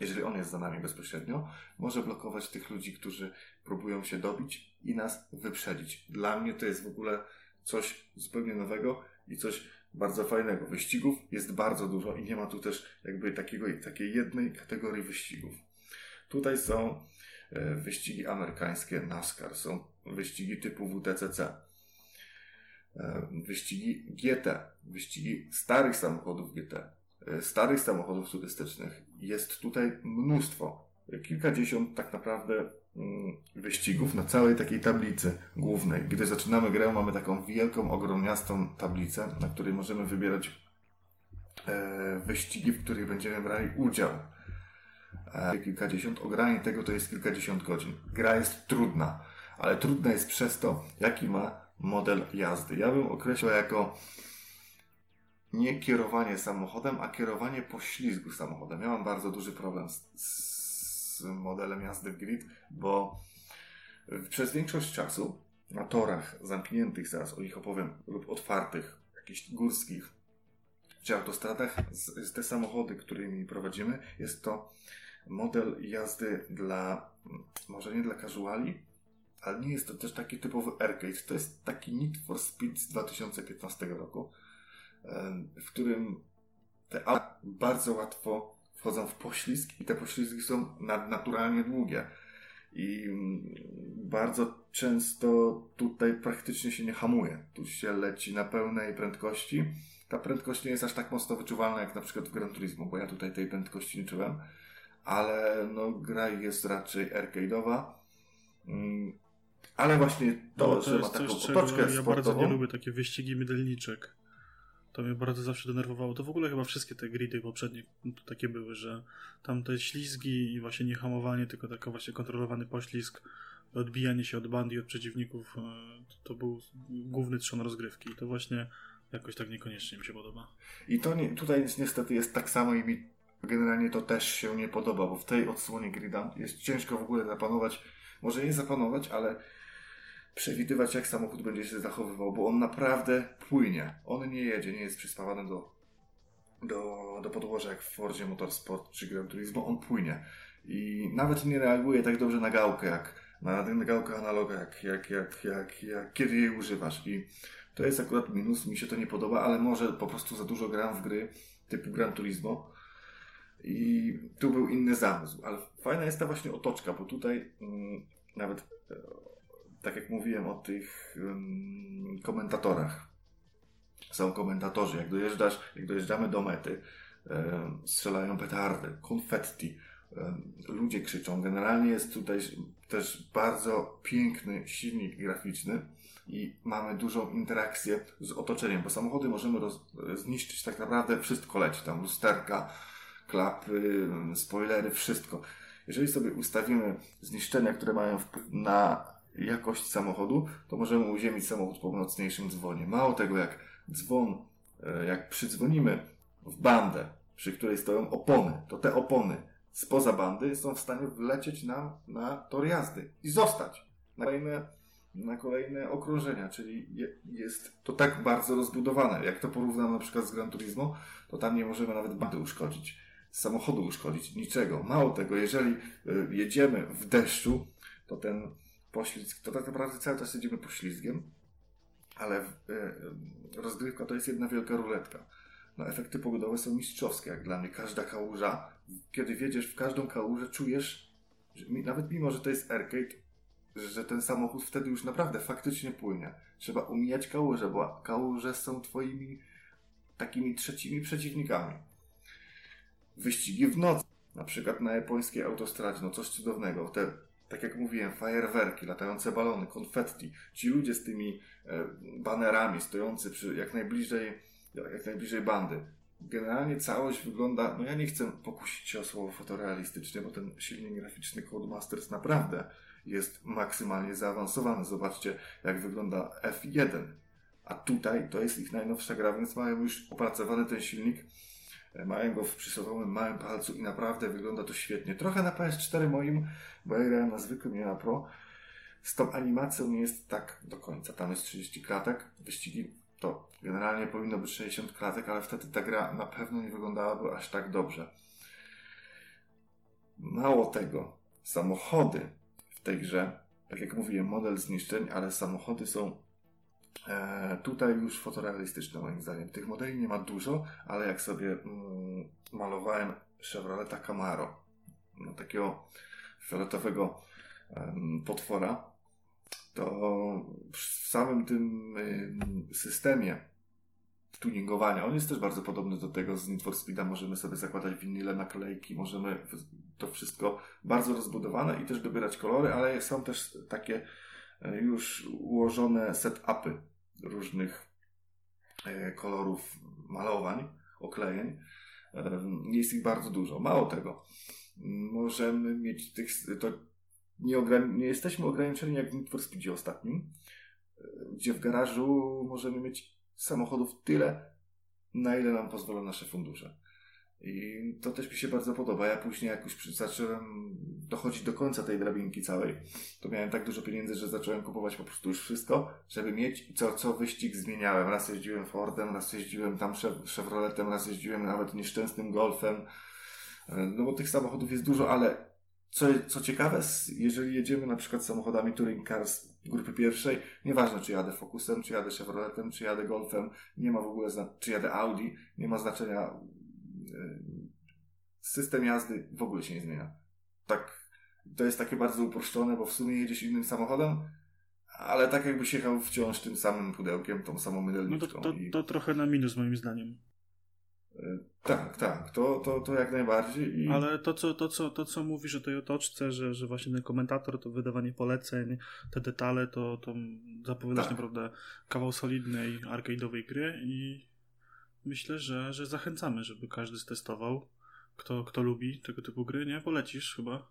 jeżeli on jest za nami bezpośrednio, może blokować tych ludzi, którzy próbują się dobić i nas wyprzedzić. Dla mnie to jest w ogóle coś zupełnie nowego i coś bardzo fajnego. Wyścigów jest bardzo dużo i nie ma tu też jakby takiego, takiej jednej kategorii wyścigów. Tutaj są e, wyścigi amerykańskie NASCAR, są wyścigi typu WTCC, e, wyścigi GT, wyścigi starych samochodów GT, e, starych samochodów turystycznych. Jest tutaj mnóstwo, kilkadziesiąt tak naprawdę mm, wyścigów na całej takiej tablicy głównej. Gdy zaczynamy grę, mamy taką wielką, ogromniastą tablicę, na której możemy wybierać wyścigi, w których będziemy brali udział kilkadziesiąt. Ogranie tego to jest kilkadziesiąt godzin. Gra jest trudna, ale trudna jest przez to, jaki ma model jazdy. Ja bym określał jako nie kierowanie samochodem, a kierowanie poślizgu samochodem. Ja mam bardzo duży problem z, z modelem jazdy w grid, bo przez większość czasu na torach zamkniętych, zaraz o nich opowiem, lub otwartych, jakichś górskich, czy autostradach, te samochody, którymi prowadzimy, jest to model jazdy dla, może nie dla casuali, ale nie jest to też taki typowy arcade. To jest taki Need for Speed z 2015 roku, w którym te auta bardzo łatwo wchodzą w poślizg i te poślizgi są nadnaturalnie długie. I mm, bardzo często tutaj praktycznie się nie hamuje. Tu się leci na pełnej prędkości. Ta prędkość nie jest aż tak mocno wyczuwalna jak na przykład w Gran Turismo, bo ja tutaj tej prędkości nie czułem ale no, gra jest raczej arcade'owa. Ale właśnie to, no, to że ma taką coś, otoczkę Ja sportową. bardzo nie lubię takie wyścigi mydelniczek. To mnie bardzo zawsze denerwowało. To w ogóle chyba wszystkie te gridy poprzednie takie były, że tam te ślizgi i właśnie nie hamowanie, tylko taki właśnie kontrolowany poślizg, odbijanie się od bandy, od przeciwników, e, to był główny trzon rozgrywki. I to właśnie jakoś tak niekoniecznie mi się podoba. I to nie, tutaj niestety jest tak samo i mi generalnie to też się nie podoba, bo w tej odsłonie grida jest ciężko w ogóle zapanować, może nie zapanować, ale przewidywać jak samochód będzie się zachowywał, bo on naprawdę płynie. On nie jedzie, nie jest przyspawany do, do, do podłoża jak w Fordzie Motorsport czy Gran Turismo, on płynie. I nawet nie reaguje tak dobrze na gałkę, jak na gałkę analoga, jak, jak, jak, jak, jak kiedy jej używasz. I to jest akurat minus, mi się to nie podoba, ale może po prostu za dużo gram w gry typu Gran Turismo, i tu był inny zamysł, ale fajna jest ta właśnie otoczka, bo tutaj mm, nawet e, tak jak mówiłem o tych mm, komentatorach. Są komentatorzy, jak dojeżdżasz, jak dojeżdżamy do mety, e, strzelają petardy, konfetti, e, ludzie krzyczą. Generalnie jest tutaj też bardzo piękny silnik graficzny i mamy dużą interakcję z otoczeniem, bo samochody możemy roz, zniszczyć tak naprawdę wszystko leci, tam lusterka, klapy, spoilery, wszystko. Jeżeli sobie ustawimy zniszczenia, które mają wpływ na jakość samochodu, to możemy uziemić samochód po mocniejszym dzwonie. Mało tego, jak dzwon, e, jak przydzwonimy w bandę, przy której stoją opony, to te opony spoza bandy są w stanie wlecieć nam na tor jazdy i zostać na kolejne, na kolejne okrążenia, czyli jest to tak bardzo rozbudowane. Jak to porównam na przykład z Gran Turismo, to tam nie możemy nawet bandy uszkodzić samochodu uszkodzić, niczego. Mało tego, jeżeli y, jedziemy w deszczu, to ten poślizg, to tak naprawdę cały czas jedziemy poślizgiem ale e, rozgrywka to jest jedna wielka ruletka. No, efekty pogodowe są mistrzowskie, jak dla mnie. Każda kałuża, kiedy wiedziesz w każdą kałużę, czujesz, że nawet mimo, że to jest arcade, że ten samochód wtedy już naprawdę faktycznie płynie. Trzeba umijać kałuże, bo kałuże są twoimi takimi trzecimi przeciwnikami. Wyścigi w nocy, na przykład na japońskiej autostradzie, no coś cudownego. Te, tak jak mówiłem, fajerwerki, latające balony, konfetti. Ci ludzie z tymi e, banerami stojący przy, jak najbliżej jak najbliżej bandy. Generalnie całość wygląda, no ja nie chcę pokusić się o słowo fotorealistycznie, bo ten silnik graficzny Codemasters naprawdę jest maksymalnie zaawansowany. Zobaczcie, jak wygląda F1. A tutaj to jest ich najnowsza gra, więc mają już opracowany ten silnik. Mają go w przysłowiowym małym palcu i naprawdę wygląda to świetnie. Trochę na PS4 moim, bo ja grałem na zwykłym, nie na Pro. Z tą animacją nie jest tak do końca. Tam jest 30 klatek. Wyścigi to generalnie powinno być 60 klatek, ale wtedy ta gra na pewno nie wyglądałaby aż tak dobrze. Mało tego, samochody w tej grze, tak jak mówiłem, model zniszczeń, ale samochody są e, tutaj już fotorealistyczne moim zdaniem. Tych modeli nie ma dużo, ale jak sobie mm, malowałem Chevroleta Camaro, no, takiego fioletowego potwora, to w samym tym systemie tuningowania, on jest też bardzo podobny do tego z Need for Speed'a, możemy sobie zakładać winyle, naklejki, możemy to wszystko bardzo rozbudowane i też dobierać kolory, ale są też takie już ułożone setupy różnych e, kolorów malowań, oklejeń. E, jest ich bardzo dużo. Mało tego, możemy mieć tych, to nie, nie jesteśmy ograniczeni jak w Need for Speedzie ostatnim, gdzie w garażu możemy mieć samochodów tyle, na ile nam pozwolą nasze fundusze. I to też mi się bardzo podoba. Ja później, jak już zacząłem dochodzić do końca tej drabinki całej, to miałem tak dużo pieniędzy, że zacząłem kupować po prostu już wszystko, żeby mieć co, co wyścig zmieniałem. Raz jeździłem Fordem, raz jeździłem tam Chevroletem, raz jeździłem nawet nieszczęsnym Golfem. No bo tych samochodów jest dużo, ale co, co ciekawe, jeżeli jedziemy na przykład samochodami Touring Cars grupy pierwszej, nieważne czy jadę Focusem, czy jadę Chevroletem, czy jadę Golfem, nie ma w ogóle, czy jadę Audi, nie ma znaczenia. E, system jazdy w ogóle się nie zmienia. Tak, to jest takie bardzo uproszczone, bo w sumie jedziesz innym samochodem, ale tak jakbyś jechał wciąż tym samym pudełkiem, tą samą mydelniczką. No to, to, to trochę na minus moim zdaniem. Tak, tak, to, to, to jak najbardziej. I... Ale to co, to, co, to, co mówisz o tej otoczce, że, że właśnie ten komentator, to wydawanie poleceń, te detale, to, to zapowiadasz tak. naprawdę kawał solidnej arcade'owej gry i myślę, że, że zachęcamy, żeby każdy stestował. Kto, kto lubi tego typu gry, nie? Polecisz chyba?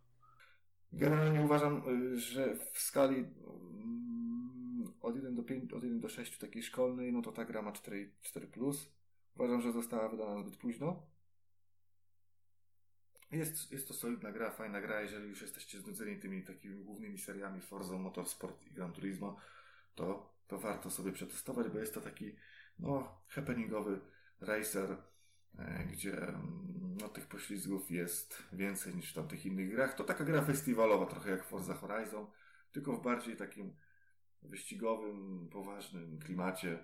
Generalnie uważam, y, że w skali mm, od 1 do 5, od 1 do 6 takiej szkolnej, no to ta gra ma 4, 4+. Plus Uważam, że została wydana zbyt późno. Jest, jest to solidna gra, fajna gra, jeżeli już jesteście znudzeni tymi takimi głównymi seriami Forza Motorsport i Gran Turismo, to, to warto sobie przetestować, bo jest to taki no, happeningowy racer, e, gdzie mm, no, tych poślizgów jest więcej niż w tamtych innych grach. To taka gra festiwalowa, trochę jak Forza Horizon, tylko w bardziej takim wyścigowym, poważnym klimacie.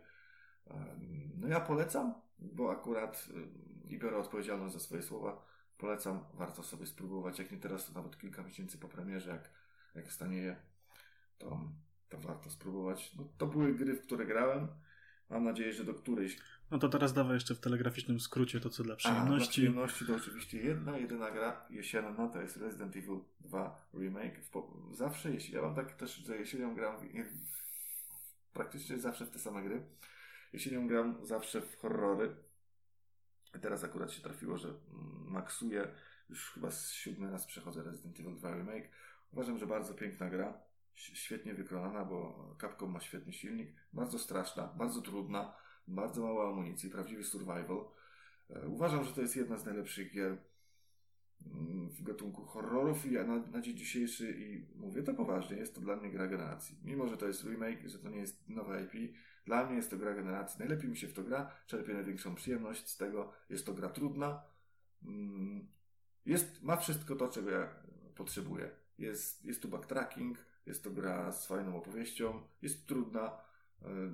No ja polecam, bo akurat y, i biorę odpowiedzialność za swoje słowa. Polecam, warto sobie spróbować. Jak nie teraz, to nawet kilka miesięcy po premierze, jak, jak stanieje, to, to warto spróbować. No, to były gry, w które grałem. Mam nadzieję, że do którejś. No to teraz dawaj jeszcze w telegraficznym skrócie to, co dla przyjemności. A, dla przyjemności to oczywiście jedna, jedyna gra jesienna, to jest Resident Evil 2 Remake. Zawsze, jeśli ja mam tak też, że jesienią gram praktycznie zawsze w te same gry. Jesienią gram zawsze w horrory. Teraz akurat się trafiło, że maksuję. Już chyba z siódmy raz przechodzę Resident Evil 2 Remake. Uważam, że bardzo piękna gra. Świetnie wykonana, bo Capcom ma świetny silnik. Bardzo straszna, bardzo trudna, bardzo mało amunicji, prawdziwy survival. E, uważam, że to jest jedna z najlepszych gier mm, w gatunku horrorów i na, na dzień dzisiejszy i mówię to poważnie, jest to dla mnie gra generacji. Mimo, że to jest remake, że to nie jest nowe IP, dla mnie jest to gra generacji. Najlepiej mi się w to gra, czerpię największą przyjemność z tego. Jest to gra trudna. Mm, jest, ma wszystko to, czego ja potrzebuję. Jest, jest tu backtracking, jest to gra z fajną opowieścią, jest trudna,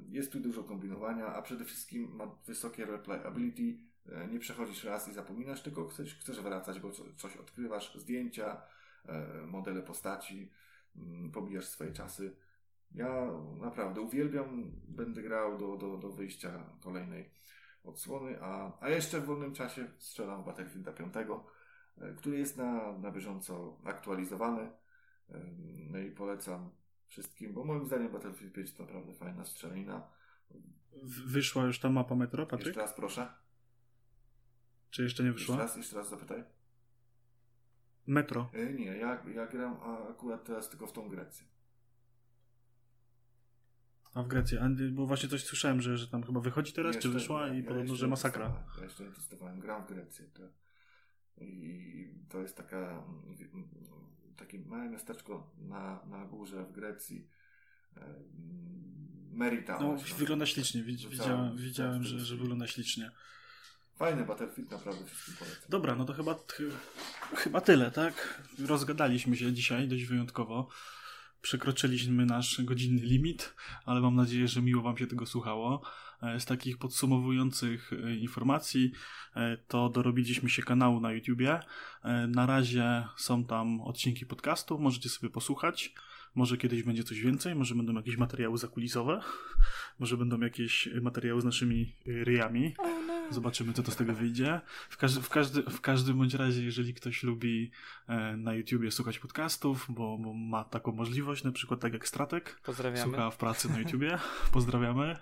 Jest tu dużo kombinowania, a przede wszystkim ma wysokie replayability. Nie przechodzisz raz i zapominasz, tylko chcesz, chcesz wracać, bo coś odkrywasz, zdjęcia, modele postaci, mm, pobijasz swoje czasy. Ja naprawdę uwielbiam, będę grał do, do, do wyjścia kolejnej odsłony, a, a jeszcze w wolnym czasie strzelam Battlefielda 5, e, który jest na, na bieżąco aktualizowany. No i polecam wszystkim, bo moim zdaniem Battlefield 5 to naprawdę fajna strzelina. Wyszła już ta mapa metro, Patryk? Jeszcze raz proszę. Czy jeszcze nie wyszła? Jeszcze raz, jeszcze raz zapytaj. Metro. E, nie, ja, ja gram akurat teraz tylko w tą Grecję. A w Grecji, bo właśnie coś słyszałem, że, że tam chyba wychodzi teraz, jeszcze, czy wyszła i ja podobno, że masakra. Ja jeszcze nie testowałem, gram w Grecji. To, I to jest taka, takie małe miasteczko na, na górze w Grecji. Merita. No, wygląda ślicznie. Widziałem, widziałem że, że wygląda ślicznie. Fajny Battlefield, naprawdę wszystkim polecam. Dobra, no to chyba, chyba tyle, tak? Rozgadaliśmy się dzisiaj dość wyjątkowo przekroczyliśmy nasz godzinny limit, ale mam nadzieję, że miło Wam się tego słuchało. E, z takich podsumowujących e, informacji, e, to dorobiliśmy się kanału na YouTubie. Na razie są tam odcinki podcastu, możecie sobie posłuchać. Może kiedyś będzie coś więcej, może będą jakieś materiały zakulisowe, może będą jakieś materiały z naszymi ryjami. Zobaczymy, co to z tego wyjdzie. W, każdy, w, każdy, w każdym bądź razie, jeżeli ktoś lubi na YouTubie słuchać podcastów, bo, bo, ma taką możliwość, na przykład tak jak Stratek, Pozdrawiamy. słucha w pracy na YouTubie, pozdrawiamy.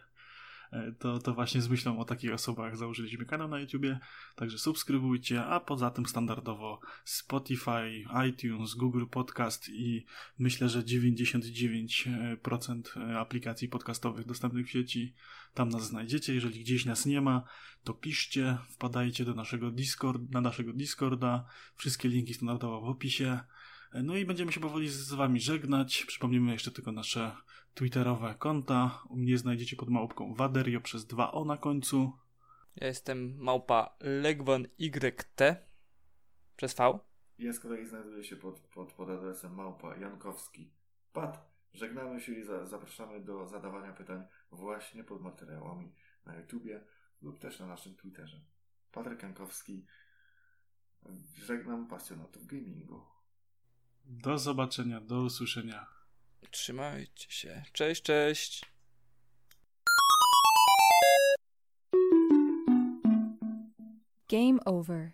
E, to, to właśnie z myślą o takich osobach założyliśmy kanał na YouTubie, także subskrybujcie, a poza tym standardowo Spotify, iTunes, Google Podcast i myślę, że 99% aplikacji podcastowych dostępnych w sieci, tam nas znajdziecie. Jeżeli gdzieś nas nie ma, to piszcie, wpadajcie do naszego Discord, na naszego Discorda, wszystkie linki standardowo w opisie. No i będziemy się powoli z Wami żegnać. Przypomnimy jeszcze tylko nasze twitterowe konta. U mnie znajdziecie pod małpką Waderio przez 2O na końcu. Ja jestem małpa Legwon YT przez V. Ja z kolei znajduję się pod, pod, pod adresem małpa Jankowski. Pat, żegnamy się i za, zapraszamy do zadawania pytań właśnie pod materiałami na YouTubie lub też na naszym Twitterze. Patryk Jankowski. Żegnam pasjonatów gamingu. Do zobaczenia, do usłyszenia. Trzymajcie się. Cześć, cześć. Game over.